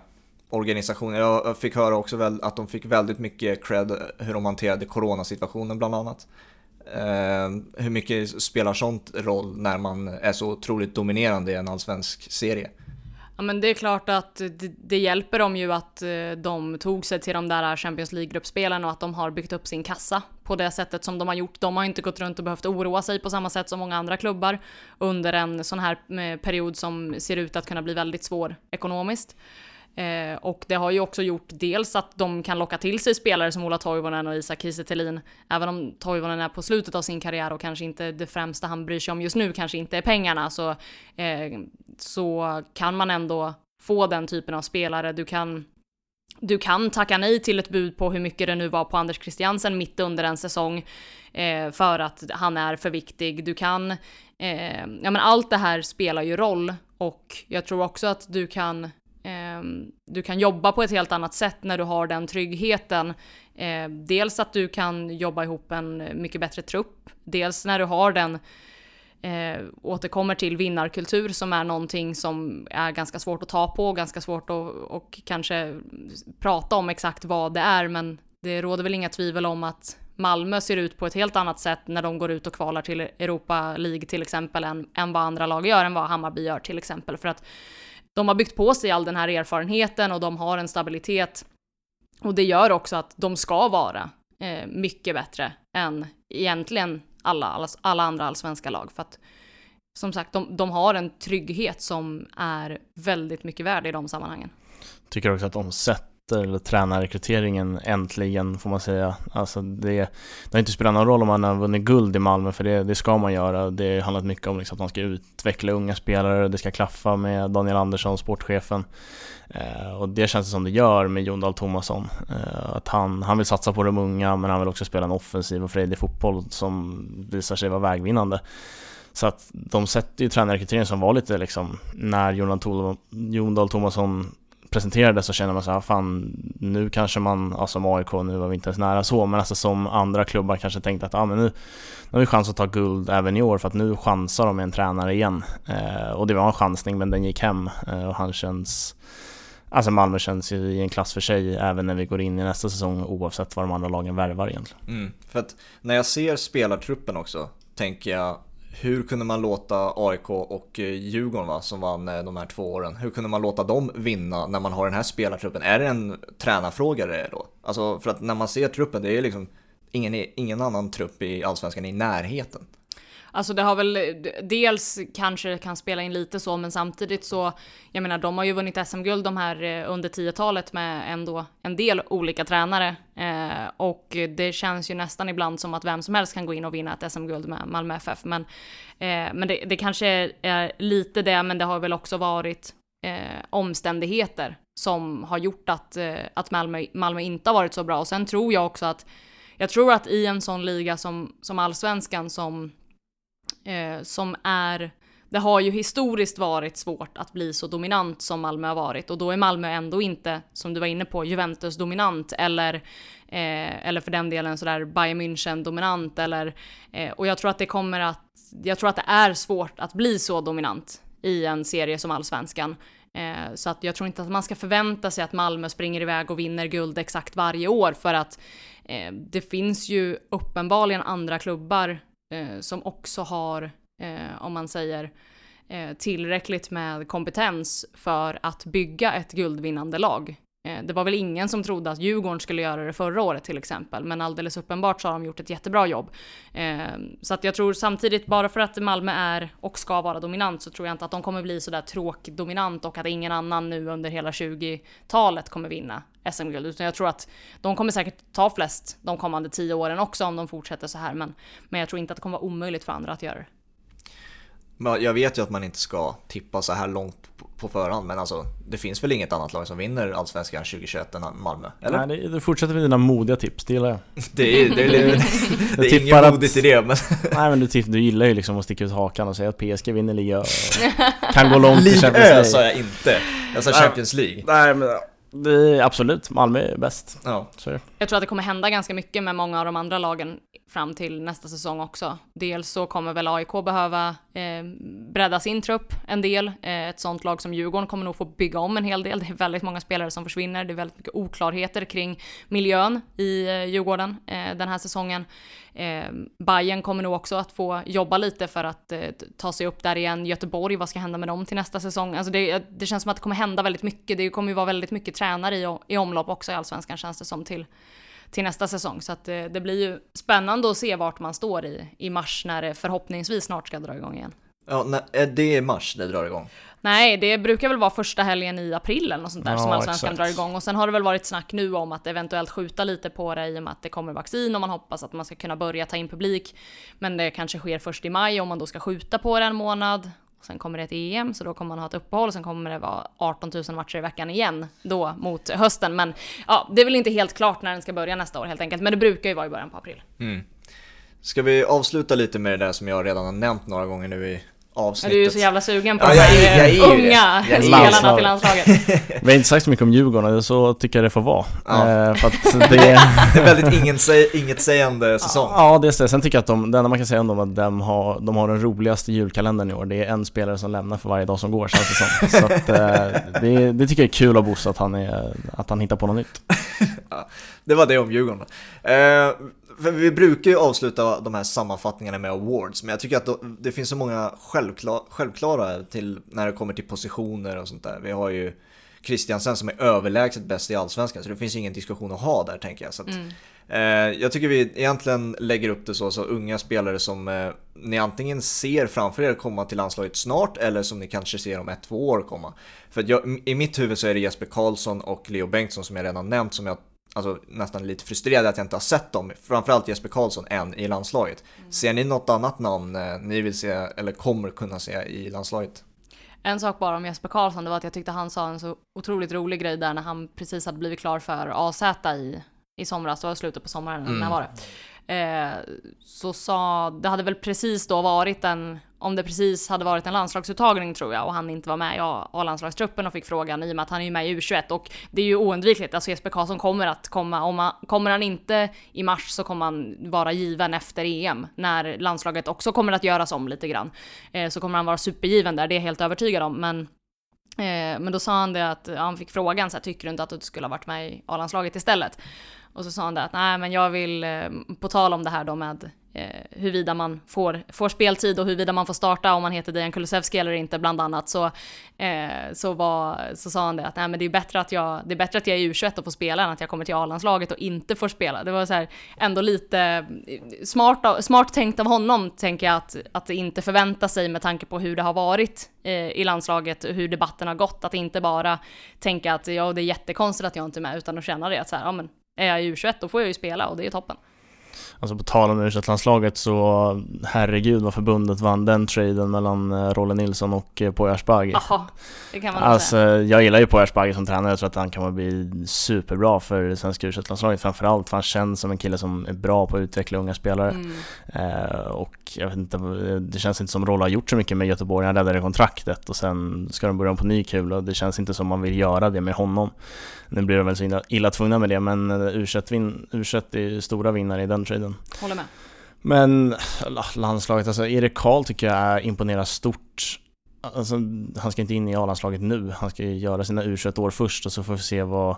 Organisationer, Jag fick höra också väl att de fick väldigt mycket cred hur de hanterade coronasituationen bland annat. Eh, hur mycket spelar sånt roll när man är så otroligt dominerande i en allsvensk serie? Ja men det är klart att det, det, hjälper dem ju att eh, de tog sig till de där Champions League-gruppspelen och att de har byggt upp sin kassa på det sättet som de har gjort. De har inte gått runt och behövt oroa sig på samma sätt som många andra klubbar under en sån här eh, period som ser ut att kunna bli väldigt svår ekonomiskt. Eh, och det har ju också gjort dels att de kan locka till sig spelare som Ola Toivonen och Isak Kiese Även om Toivonen är på slutet av sin karriär och kanske inte det främsta han bryr sig om just nu kanske inte är pengarna så, eh, så kan man ändå få den typen av spelare. Du kan du kan tacka nej till ett bud på hur mycket det nu var på Anders Christiansen mitt under en säsong eh, för att han är för viktig. Du kan, eh, ja men allt det här spelar ju roll och jag tror också att du kan Ehm, du kan jobba på ett helt annat sätt när du har den tryggheten. Ehm, dels att du kan jobba ihop en mycket bättre trupp. Dels när du har den eh, återkommer till vinnarkultur som är någonting som är ganska svårt att ta på, ganska svårt att och kanske prata om exakt vad det är, men det råder väl inga tvivel om att Malmö ser ut på ett helt annat sätt när de går ut och kvalar till Europa League till exempel än, än vad andra lag gör, än vad Hammarby gör till exempel. För att de har byggt på sig all den här erfarenheten och de har en stabilitet. Och det gör också att de ska vara eh, mycket bättre än egentligen alla, alla, alla andra allsvenska lag. För att som sagt, de, de har en trygghet som är väldigt mycket värd i de sammanhangen. Tycker också att de sätter eller tränarrekryteringen äntligen får man säga. Alltså det, det har inte spelat någon roll om man har vunnit guld i Malmö för det, det ska man göra. Det har handlat mycket om liksom att man ska utveckla unga spelare, det ska klaffa med Daniel Andersson, sportchefen. Eh, och det känns det som det gör med Jon Dahl Tomasson. Eh, att han, han vill satsa på de unga men han vill också spela en offensiv och frejdig fotboll som visar sig vara vägvinnande. Så att de sätter ju tränarrekryteringen som var lite liksom, när Jon Dahl Tomasson presenterades så känner man så här, ah, fan nu kanske man, alltså som AIK, nu var vi inte ens nära så, men alltså som andra klubbar kanske tänkte att ah, men nu, nu har vi chans att ta guld även i år för att nu chansar de med en tränare igen. Eh, och det var en chansning men den gick hem eh, och han känns Alltså Malmö känns ju i en klass för sig även när vi går in i nästa säsong oavsett vad de andra lagen värvar egentligen. Mm, för att när jag ser spelartruppen också tänker jag hur kunde man låta AIK och eh, Djurgården va, som vann eh, de här två åren, hur kunde man låta dem vinna när man har den här spelartruppen? Är det en tränarfråga det då? Alltså för att när man ser truppen, det är liksom ingen, ingen annan trupp i Allsvenskan i närheten. Alltså det har väl, dels kanske kan spela in lite så, men samtidigt så, jag menar de har ju vunnit SM-guld de här eh, under 10-talet med ändå en del olika tränare. Eh, och det känns ju nästan ibland som att vem som helst kan gå in och vinna ett SM-guld med Malmö FF. Men, eh, men det, det kanske är lite det, men det har väl också varit eh, omständigheter som har gjort att, eh, att Malmö, Malmö inte har varit så bra. Och sen tror jag också att, jag tror att i en sån liga som, som allsvenskan som eh, som är det har ju historiskt varit svårt att bli så dominant som Malmö har varit och då är Malmö ändå inte, som du var inne på, Juventus dominant eller, eh, eller för den delen sådär Bayern München dominant eller, eh, och jag tror att det kommer att, jag tror att det är svårt att bli så dominant i en serie som Allsvenskan. Eh, så att jag tror inte att man ska förvänta sig att Malmö springer iväg och vinner guld exakt varje år för att eh, det finns ju uppenbarligen andra klubbar Eh, som också har, eh, om man säger, eh, tillräckligt med kompetens för att bygga ett guldvinnande lag. Eh, det var väl ingen som trodde att Djurgården skulle göra det förra året till exempel, men alldeles uppenbart så har de gjort ett jättebra jobb. Eh, så att jag tror samtidigt, bara för att Malmö är och ska vara dominant så tror jag inte att de kommer bli sådär tråkdominant och att ingen annan nu under hela 20-talet kommer vinna SM-guld, utan jag tror att de kommer säkert ta flest de kommande tio åren också om de fortsätter så här, men, men jag tror inte att det kommer vara omöjligt för andra att göra det. Jag vet ju att man inte ska tippa så här långt på förhand, men alltså det finns väl inget annat lag som vinner Allsvenskan 2021 än Malmö? Eller? Nej, du fortsätter med dina modiga tips, det gillar jag. det är, det är, det är, det är inget modigt i det, men... Nej men du, du gillar ju liksom att sticka ut hakan och säga att PSG vinner Liga kan gå långt i Champions League. sa jag inte, jag sa Champions League. Nej men det absolut, Malmö är bäst. Ja. Så. Jag tror att det kommer hända ganska mycket med många av de andra lagen fram till nästa säsong också. Dels så kommer väl AIK behöva eh, bredda sin trupp en del. Eh, ett sånt lag som Djurgården kommer nog få bygga om en hel del. Det är väldigt många spelare som försvinner. Det är väldigt mycket oklarheter kring miljön i eh, Djurgården eh, den här säsongen. Eh, Bayern kommer nog också att få jobba lite för att eh, ta sig upp där igen. Göteborg, vad ska hända med dem till nästa säsong? Alltså det, det känns som att det kommer hända väldigt mycket. Det kommer ju vara väldigt mycket tränare i, i omlopp också i Allsvenskan känns det som till till nästa säsong. Så att det, det, blir ju spännande att se vart man står i, i mars när det förhoppningsvis snart ska dra igång igen. Ja, nej, är det i mars det drar igång? Nej, det brukar väl vara första helgen i april eller något sånt där Ja, som Allsvenskan exakt. drar igång. Och sen har det väl varit snack nu om att eventuellt skjuta lite på det i och med att det kommer vaccin och man hoppas att man ska kunna börja ta in publik. Men det kanske sker först i maj om man då ska skjuta på det en månad. Sen kommer det ett EM, så då kommer man ha ett uppehåll och sen kommer det vara 18 000 matcher i veckan igen då mot hösten. Men ja, det är väl inte helt klart när den ska börja nästa år helt enkelt. Men det brukar ju vara i början på april. Ska vi avsluta lite med det där som jag redan har nämnt några gånger nu i avsnittet? du är ju så jävla sugen på Ja, de här är- jag unga Jag är ju spelarna till landslaget. Vi har inte sagt så mycket om Djurgården så tycker jag det får vara. Ja. Eh, för att det, Det är väldigt inget, inget sägande säsong. ja, det är det. Sen tycker jag att de, det enda man kan säga om dem är att de har, de har den roligaste julkalendern i år. Det är en spelare som lämnar för varje dag som går känns det som. Så att, eh, det, det tycker jag är kul av Bosse att han, är, att han hittar på något nytt. Det var det om Djurgården. För vi brukar ju avsluta de här sammanfattningarna med awards, men jag tycker att det finns så många självklara, självklara till när det kommer till positioner och sånt där. Vi har ju Christiansen som är överlägset bäst i Allsvenskan, så det finns ingen diskussion att ha där tänker jag. Så att, eh, jag tycker vi egentligen lägger upp det så, så unga spelare som eh, ni antingen ser framför er komma till landslaget snart, eller som ni kanske ser om ett, två år komma. För jag, i mitt huvud så är det Jesper Karlsson och Leo Bengtsson som jag redan nämnt, som jag alltså, nästan lite frustrerad att jag inte har sett dem, framförallt Jesper Karlsson, än i landslaget. Ser ni något annat namn eh, ni vill se, eller kommer kunna se i landslaget? En sak bara om Jesper Karlsson, det var att jag tyckte han sa en så otroligt rolig grej där när han precis hade blivit klar för AZ i, i somras, det var slutet på sommaren, Mm. när var det? Eh, så sa, det hade väl precis då varit en, om det precis hade varit en landslagsuttagning tror jag och han inte var med i A-landslagstruppen och fick frågan i och med att han är ju med i U21 och det är ju oundvikligt, alltså Jesper Karlsson kommer att komma, om han, kommer han inte i mars så kommer han vara given efter EM när landslaget också kommer att göras om lite grann. Eh, så kommer han vara supergiven där, det är jag helt övertygad om men Eh, men då sa han det att, ja, han fick frågan så här, tycker du inte att du skulle ha varit med i A-landslaget istället? Och så sa han det att, nej men jag vill, eh, på tal om det här då med eh, huruvida man får, får speltid och huruvida man får starta om man heter Dejan Kulusevski eller inte bland annat så, eh, så, var, så sa han det att nej men det är bättre att jag, det är bättre att jag är U21 och får spela än att jag kommer till A-landslaget och inte får spela. Det var så här, ändå lite eh, smart, smart tänkt av honom tänker jag att, att inte förvänta sig med tanke på hur det har varit eh, i landslaget, och hur debatten har gått, att inte bara tänka att ja det är jättekonstigt att jag inte är med utan att känna det att så här, ja men är jag i U21 då får jag ju spela och det är toppen. Alltså på tal om u landslaget så herregud vad förbundet vann den traden mellan eh, Rolle Nilsson och eh, Poya Asbaghi. Jaha, det kan man Alltså jag gillar ju Poya Asbaghi som tränare, jag tror att han kommer bli superbra för svenska u landslaget framförallt för han känns som en kille som är bra på att utveckla unga spelare. Mm. Eh, och jag vet inte, det känns inte som Rolle har gjort så mycket med Göteborg, han räddade kontraktet och sen ska de börja om på ny kula och det känns inte som man vill göra det med honom. Nu blir de väl så illa, tvungna med det men u u är stora vinnare i den traden. Håller med. Men la- landslaget, alltså Erik Karl tycker jag imponerar stort alltså, han ska inte in i A-landslaget nu. Han ska ju göra sina U21-år först och så får vi se vad,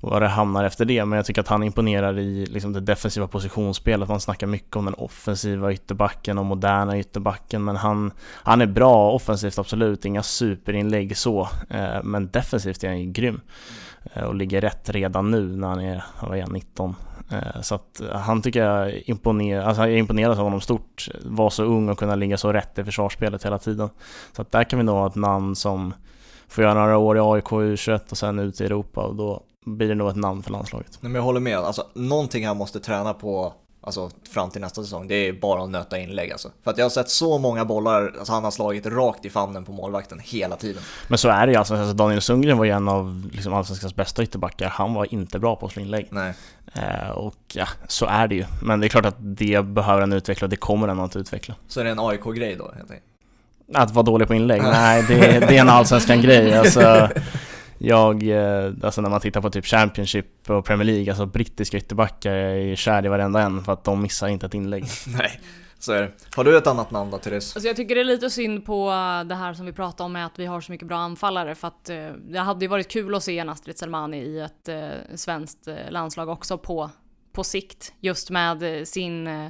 vad det hamnar efter det. Men jag tycker att han imponerar i liksom, det defensiva positionsspelet. Man snackar mycket om den offensiva ytterbacken och moderna ytterbacken. Men han, han är bra offensivt, absolut. Inga superinlägg så. Eh, men defensivt är han ju grym. Eh, och ligger rätt redan nu när han är, vad är 19? Eh, så att eh, han tycker jag imponerar, alltså jag imponeras av honom stort. Var så ung och kunna ligga så rätt i försvarsspelet hela tiden. Så att där kan vi nog ha ett namn som får göra några år i AIK U21 och sen ut i Europa och då blir det nog ett namn för landslaget. Nej, men jag håller med, alltså någonting han måste träna på Alltså fram till nästa säsong, det är bara att nöta inlägg alltså. För att jag har sett så många bollar, alltså han har slagit rakt i famnen på målvakten hela tiden. Men så är det ju alltså, alltså Daniel Sundgren var ju en av liksom, allsvenskans bästa ytterbackar, han var inte bra på att slå inlägg. Nej. Eh, och ja, så är det ju. Men det är klart att det behöver han utveckla och det kommer han att utveckla. Så är det en AIK-grej då helt enkelt? Att vara dålig på inlägg? Nej, det, det är en allsvenskan grej. Alltså, jag, eh, alltså när man tittar på typ Championship och Premier League, alltså brittiska ytterbackar, jag är kär i varenda en för att de missar inte ett inlägg. Nej, så är det. Har du ett annat namn då Therese? Alltså jag tycker det är lite synd på det här som vi pratade om med att vi har så mycket bra anfallare för att eh, det hade ju varit kul att se en Astrid Selmani i ett eh, svenskt landslag också på, på sikt. Just med sin eh,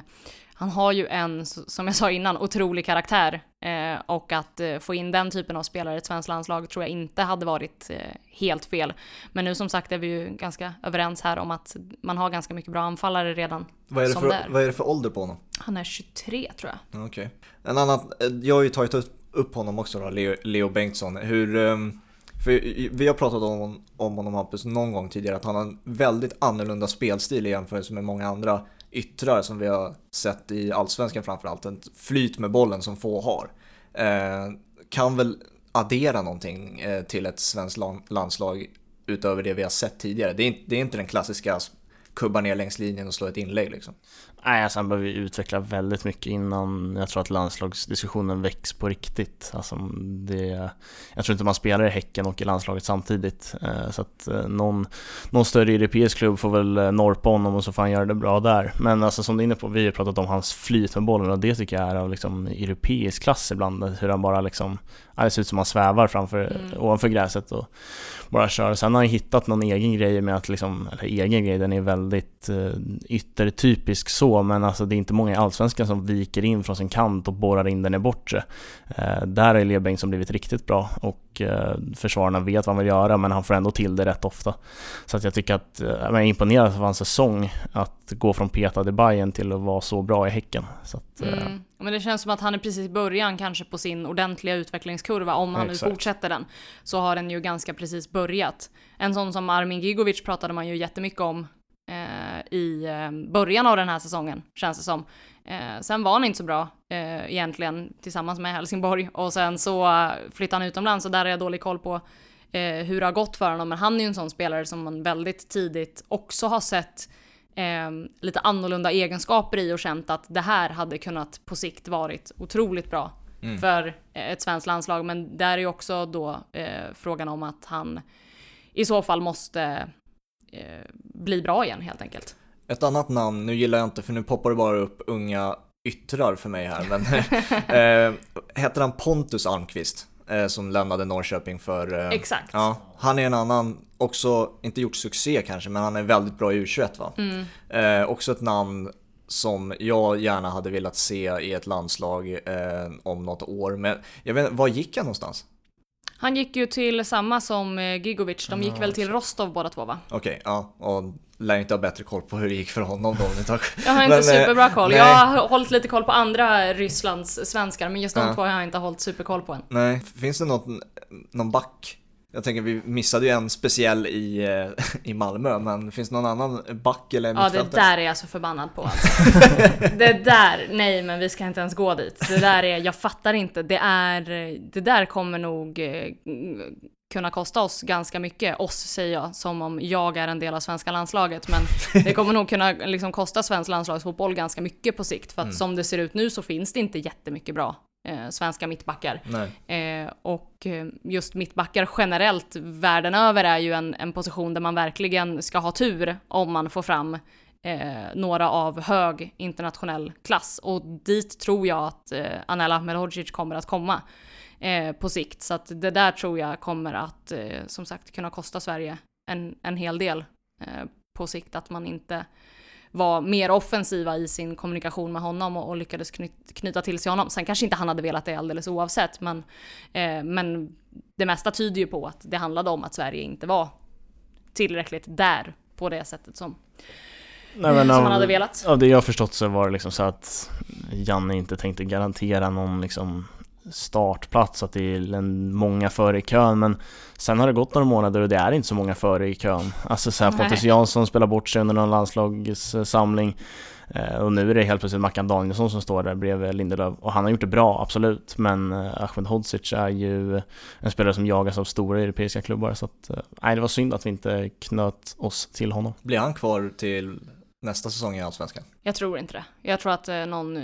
han har ju en, som jag sa innan, otrolig karaktär. Eh, och att eh, få in den typen av spelare i ett svenskt landslag tror jag inte hade varit eh, helt fel. Men nu som sagt är vi ju ganska överens här om att man har ganska mycket bra anfallare redan. Vad är det, för, vad är det för ålder på honom? Han är 23 tror jag. Okej. Okay. En annan, eh, jag har ju tagit upp honom också då, Leo, Leo Bengtsson. Hur, um, för vi har pratat om, om honom Hampus någon gång tidigare, att han har en väldigt annorlunda spelstil i jämförelse med många andra yttrar som vi har sett i Allsvenskan framförallt. Ett flyt med bollen som få har. Eh, kan väl addera någonting eh, till ett svenskt landslag utöver det vi har sett tidigare. Det är, inte, det är inte den klassiska kubba ner längs linjen och slå ett inlägg liksom. Nej, alltså han behöver utveckla väldigt mycket innan jag tror att landslagsdiskussionen väcks på riktigt. Alltså det, jag tror inte man spelar i Häcken och i landslaget samtidigt. Eh, så att eh, någon, någon större europeisk klubb får väl eh, norpa honom och så får han göra det bra där. Men alltså som du är inne på, vi har pratat om hans flyt med bollen och det tycker jag är av liksom europeisk klass ibland. Hur han bara liksom, det ser ut som han svävar framför, mm. ovanför gräset och bara kör. Sen har han hittat någon egen grej med att liksom, eller egen grej, den är väldigt yttertypisk så men alltså det är inte många i Allsvenskan som viker in från sin kant och borrar in den i bortre. Eh, där har Leo Bengtsson blivit riktigt bra och eh, försvararna vet vad han vill göra men han får ändå till det rätt ofta. Så att jag tycker att, eh, jag är imponerad av hans säsong att gå från petad i Bayern till att vara så bra i Häcken. Så att, mm. Men det känns som att han är precis i början kanske på sin ordentliga utvecklingskurva. Om han Exakt. nu fortsätter den så har den ju ganska precis börjat. En sån som Armin Gigovic pratade man ju jättemycket om i eh, början av den här säsongen, känns det som. Eh, sen var han inte så bra eh, egentligen tillsammans med Helsingborg och sen så flyttade han utomlands och där är jag dålig koll på eh, hur det har gått för honom. Men han är ju en sån spelare som man väldigt tidigt också har sett eh, lite annorlunda egenskaper i och känt att det här hade kunnat på sikt varit otroligt bra mm. för ett svenskt landslag. Men där är ju också då eh, frågan om att han i så fall måste eh, bli bra igen helt enkelt. Ett annat namn, nu gillar jag inte för nu poppar det bara upp unga yttrar för mig här, men eh, heter han Pontus Almqvist? Eh, som lämnade Norrköping för... Eh, Exakt. Ja, han är en annan, också, inte gjort succé kanske, men han är väldigt bra i U21 va? Mm. Eh, också ett namn som jag gärna hade velat se i ett landslag eh, om något år. Men jag vet var gick han någonstans? Han gick ju till samma som eh, Gigovic, de gick väl till Rostov båda två va? Okej, okay, ja. Och lär inte ha bättre koll på hur det gick för honom då Jag har inte men, superbra koll. Nej. Jag har hållit lite koll på andra Rysslands svenskar men just de ja. två har jag inte hållit superkoll på än. Nej, finns det något, någon back jag tänker vi missade ju en speciell i, eh, i Malmö, men finns det någon annan back eller Ja det där är jag så förbannad på alltså. Det där, nej men vi ska inte ens gå dit. Det där är, jag fattar inte. Det är, det där kommer nog eh, kunna kosta oss ganska mycket. Oss säger jag som om jag är en del av svenska landslaget. Men det kommer nog kunna liksom kosta svensk landslagsfotboll ganska mycket på sikt. För att mm. som det ser ut nu så finns det inte jättemycket bra eh, svenska mittbackar. Eh, och eh, just mittbackar generellt världen över är ju en, en position där man verkligen ska ha tur om man får fram eh, några av hög internationell klass. Och dit tror jag att eh, Anela Melhodzic kommer att komma. eh, på sikt. Så att det där tror jag kommer att, eh, som sagt, kunna kosta Sverige en, en hel del eh, på sikt. Att man inte var mer offensiva i sin kommunikation med honom och, och lyckades knyt, knyta till sig honom. Sen kanske inte han hade velat det alldeles oavsett, men, eh, men det mesta tyder ju på att det handlade om att Sverige inte var tillräckligt där på det sättet som, Nej, som av, man hade velat. Av det jag förstått så var det liksom så att Janne inte tänkte garantera någon liksom startplats, att det är en, många före i kön men sen har det gått några månader och det är inte så många före i kön. Alltså så här. Pontus Jansson spelar bort sig under någon landslagssamling eh, och nu är det helt plötsligt Mackan Danielsson som står där bredvid Lindelöf och han har gjort det bra, absolut, men eh, Ahmed Hodzic är ju en spelare som jagas av stora europeiska klubbar så att, eh, nej det var synd att vi inte knöt oss till honom. Blir han kvar till nästa säsong i Allsvenskan? Jag tror inte det. Jag tror att någon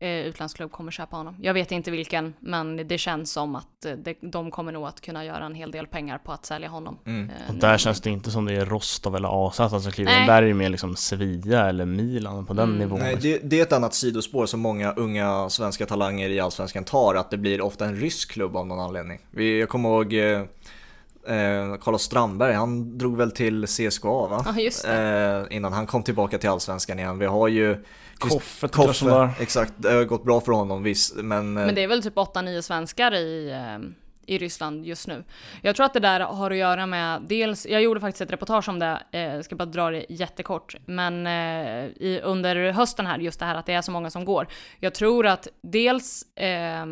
eh, utlandsklubb kommer köpa honom. Jag vet inte vilken, men det känns som att eh, det, de kommer nog att kunna göra en hel del pengar på att sälja honom. Mm. Eh, Och nu. där känns det inte som det är Rostov eller AZ som kliver in. Där är det mer liksom Sevilla eller Milan på den Mm. nivån. Nej, det, det är ett annat sidospår som många unga svenska talanger i Allsvenskan tar, att det blir ofta en rysk klubb av någon anledning. Vi, jag kommer ihåg eh, eh, Carlos Strandberg, han drog väl till CSKA va? Ja, just det. Eh, innan han kom tillbaka till Allsvenskan igen. Vi har ju Koffe, Koffe, exakt, det har gått bra för honom visst, men, eh, Men det är väl typ 8-9 svenskar i, eh, i Ryssland just nu. Jag tror att det där har att göra med dels, jag gjorde faktiskt ett reportage om det, eh, jag ska bara dra det jättekort, men eh, i, under hösten här, just det här att det är så många som går. Jag tror att dels eh,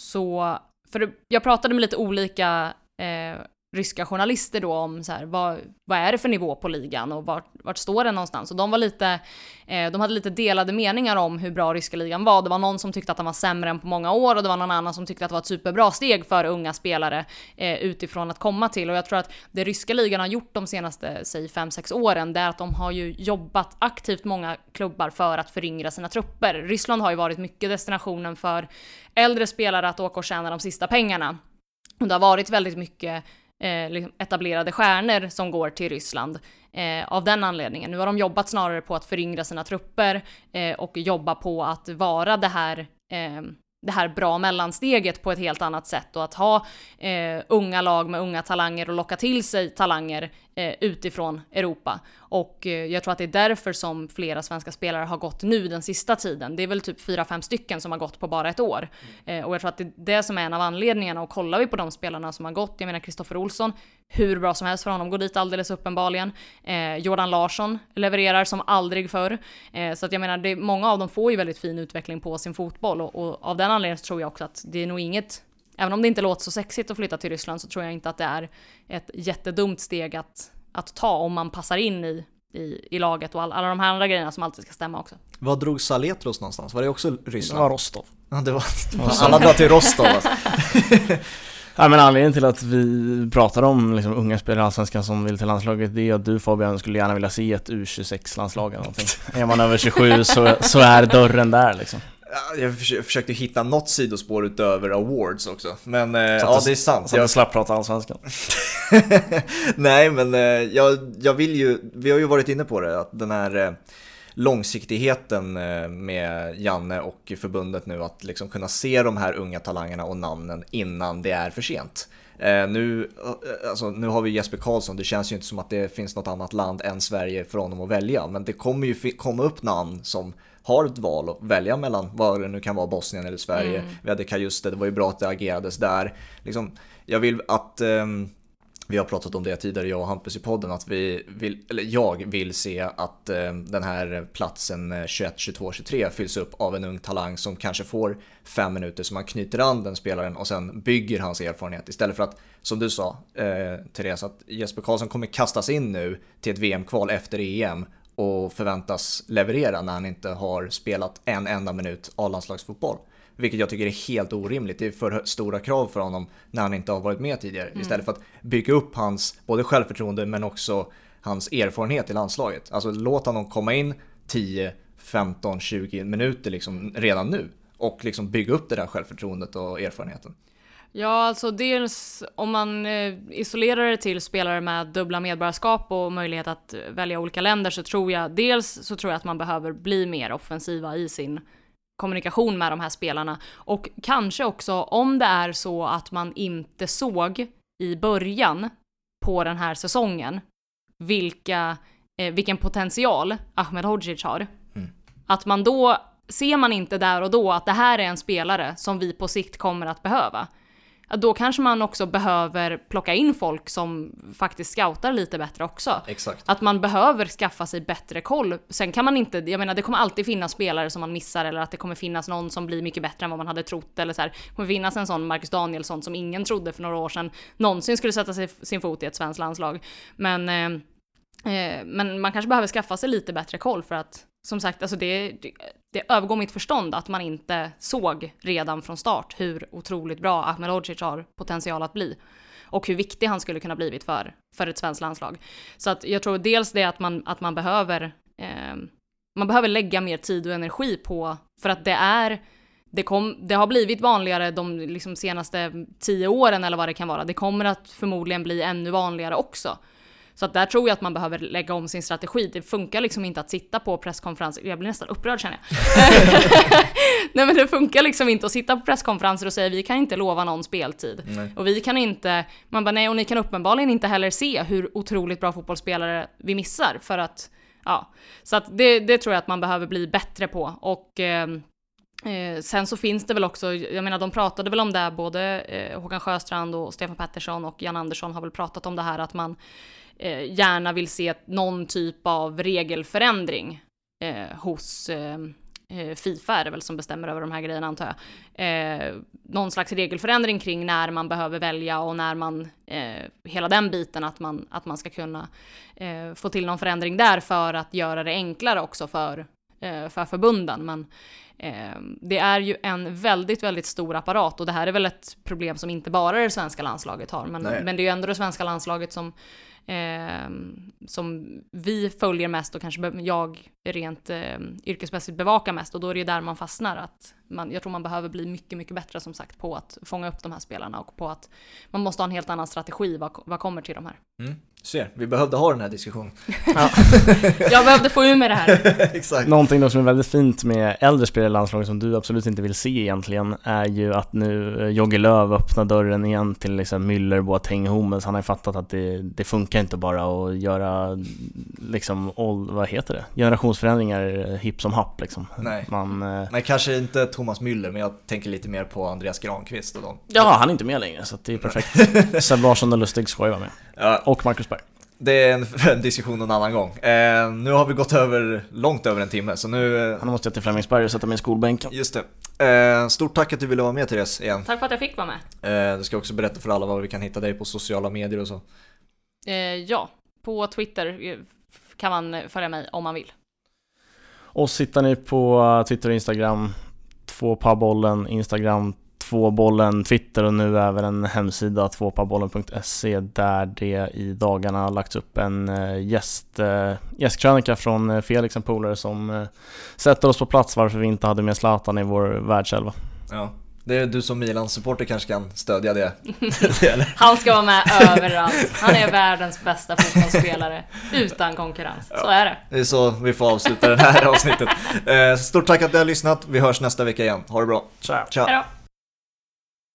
så, för jag pratade med lite olika eh, ryska journalister då om så här, vad, vad är det för nivå på ligan och vart, vart står den någonstans? Och de var lite, eh, de hade lite delade meningar om hur bra ryska ligan var. Det var någon som tyckte att den var sämre än på många år och det var någon annan som tyckte att det var ett superbra steg för unga spelare eh, utifrån att komma till. Och jag tror att det ryska ligan har gjort de senaste, säg 5-6 åren, det är att de har ju jobbat aktivt många klubbar för att föryngra sina trupper. Ryssland har ju varit mycket destinationen för äldre spelare att åka och tjäna de sista pengarna. Och det har varit väldigt mycket eh, liksom etablerade stjärnor som går till Ryssland eh, av den anledningen. Nu har de jobbat snarare på att föryngra sina trupper eh, och jobba på att vara det här eh, det här bra mellansteget på ett helt annat sätt och att ha eh, unga lag med unga talanger och locka till sig talanger eh, utifrån Europa. Och eh, jag tror att det är därför som flera svenska spelare har gått nu den sista tiden. Det är väl typ 4-5 stycken som har gått på bara ett år. Eh, och jag tror att det är det som är en av anledningarna. Och kollar vi på de spelarna som har gått, jag menar Kristoffer Olsson, hur bra som helst för honom, går dit alldeles uppenbarligen. Eh, Jordan Larsson levererar som aldrig förr. Så att jag menar, det, många av dem får ju väldigt fin utveckling på sin fotboll och, och av den anledningen så tror jag också att det är nog inget Även om det inte låter så sexigt att flytta till Ryssland så tror jag inte att det är ett jättedumt steg att, att ta om man passar in i, i, i laget och all, alla de här andra grejerna som alltid ska stämma också. vad drog Saletros någonstans? Var det också Det Ryssland? var Rostov. Ja, det var, alla drar till Rostov alltså. Ja, men anledningen till att vi pratar om liksom, unga spelare i Allsvenskan som vill till landslaget det är att du Fabian skulle gärna vilja se ett U26-landslag eller någonting. är man över 27 så, så är dörren där liksom. Ja, Jag försö- försökte hitta något sidospår utöver awards också, men eh, ja det är sant. Så att Jag, du slapp prata Allsvenskan. Nej, men eh, jag, jag vill ju, vi har ju varit inne på det, att den här eh, långsiktigheten eh, med Janne och förbundet nu, att liksom kunna se de här unga talangerna och namnen innan det är för sent. Eh, nu, eh, alltså, nu har vi Jesper Karlsson, det känns ju inte som att det finns något annat land än Sverige för honom att välja, men det kommer ju komma upp namn som har ett val att välja mellan vad det nu kan vara, Bosnien eller Sverige. Vi hade Kajuste, det var ju bra att det agerades där. Liksom, jag vill att ehm, vi har pratat om det tidigare, jag och Hampus i podden, att vi vill, eller jag vill se att eh, den här platsen 21, 22, 23 fylls upp av en ung talang som kanske får fem minuter så man knyter an den spelaren och sen bygger hans erfarenhet istället för att, som du sa eh, Therese, att Jesper Karlsson kommer kastas in nu till ett VM-kval efter EM och förväntas leverera när han inte har spelat en enda minut A-landslagsfotboll. Vilket jag tycker är helt orimligt. Det är för stora krav för honom när han inte har varit med tidigare. Istället för att bygga upp hans både självförtroende men också hans erfarenhet i landslaget. Alltså låt honom komma in 10, 15, 20 minuter liksom redan nu. Och liksom bygga upp det där självförtroendet och erfarenheten. Ja, alltså dels om man eh, isolerar det till spelare med dubbla medborgarskap och möjlighet att välja olika länder så tror jag dels så tror jag att man behöver bli mer offensiva i sin kommunikation med de här spelarna. Och kanske också om det är så att man inte såg i början på den här säsongen vilka, eh, vilken potential Ahmed Hodzic har. Mm. Att man då, ser man inte där och då att det här är en spelare som vi på sikt kommer att behöva. Då kanske man också behöver plocka in folk som faktiskt scoutar lite bättre också. Exakt. Att man behöver skaffa sig bättre koll. Sen kan man inte, jag menar det kommer alltid finnas spelare som man missar eller att det kommer finnas någon som blir mycket bättre än vad man hade trott eller så här. Det kommer finnas en sån Marcus Danielsson som ingen trodde för några år sedan någonsin skulle sätta sig, sin fot i ett svenskt landslag. Men, eh, eh, men man kanske behöver skaffa sig lite bättre koll för att som sagt, alltså det, det, det övergår mitt förstånd att man inte såg redan från start hur otroligt bra Ahmed Hodzic har potential att bli och hur viktig han skulle kunna blivit för, för ett svenskt landslag. Så att jag tror dels det att man, att man behöver eh, man behöver lägga mer tid och energi på, för att det är det, kom, det har blivit vanligare de liksom senaste tio åren eller vad det kan vara. Det kommer att förmodligen bli ännu vanligare också. Så att där tror jag att man behöver lägga om sin strategi. Det funkar liksom inte att sitta på presskonferenser. Jag blir nästan upprörd känner jag. Nej men det funkar liksom inte att sitta på presskonferenser och säga vi kan inte lova någon speltid. Nej. Och vi kan inte, man bara nej och ni kan uppenbarligen inte heller se hur otroligt bra fotbollsspelare vi missar för att, ja. Så att det, det tror jag att man behöver bli bättre på och eh, Eh, sen så finns det väl också, jag menar de pratade väl om det, både eh, Håkan Sjöstrand och Stefan Pettersson och Jan Andersson har väl pratat om det här att man gärna vill se någon typ av regelförändring eh, hos eh, eh, Fifa är det väl som bestämmer över de här grejerna antar jag. Eh, någon slags regelförändring kring när man behöver välja och när man, eh, hela den biten att man, att man ska kunna eh, få till någon förändring där för att göra det enklare också för, eh, för förbunden. Men eh, det är ju en väldigt, väldigt stor apparat och det här är väl ett problem som inte bara det svenska landslaget har. Men, Nej. men det är ju ändå det svenska landslaget som, eh, Ehm, som vi följer mest och kanske jag rent eh, yrkesmässigt bevakar mest och då är det ju där man fastnar. Att man, jag tror man behöver bli mycket, mycket bättre som sagt på att fånga upp de här spelarna och på att man måste ha en helt annan strategi vad, vad kommer till de här. Mm. Ser, vi behövde ha den här diskussionen. Jag behövde få ur mig det här. Exakt. Någonting då som är väldigt fint med äldre spelare i landslaget som du absolut inte vill se egentligen är ju att nu eh, Jogge Löw öppnar dörren igen till liksom Müller, Boateng, Hummels. Han har ju fattat att det, det funkar inte bara att göra liksom, all, vad heter det? Generationsförändringar eh, hipp som happ liksom. Nej. Man, eh, Nej, kanske inte Thomas Müller, men jag tänker lite mer på Andreas Granqvist och dem. ja, han är inte med längre så det är perfekt. Seb Larsson och Lustig ska ju vara med. Ja, Och Marcus Berg. det är en, en diskussion en annan gång. Eh, nu har vi gått över, långt över en timme, så nu... Eh, Han måste jag till Flemingsberg och sätta mig i skolbänken. just det. Eh, stort tack att du ville vara med Therese igen. Tack för att jag fick vara med. Eh, du ska också berätta för alla var vi kan hitta dig på sociala medier och så. Eh, ja, på Twitter eh, kan man följa mig om man vill. Oss hittar ni på eh, Twitter och Instagram, två Instagram, Tvåbollen, Twitter och nu även en hemsida, tvåpabollen.se där det i dagarna har lagts upp en eh, gäst, eh, gästkrönika från Felix, en polare som sätter oss på plats varför vi inte hade med Zlatan i vår världselva. Ja. Det är du som Milan-supporter kanske kan stödja det. Han ska vara med överallt. Han är världens bästa fotbollsspelare utan konkurrens. Så är det. Det är så vi får avsluta det här avsnittet. Eh, stort tack att du har lyssnat. Vi hörs nästa vecka igen. Ha det bra. Ciao! Ciao!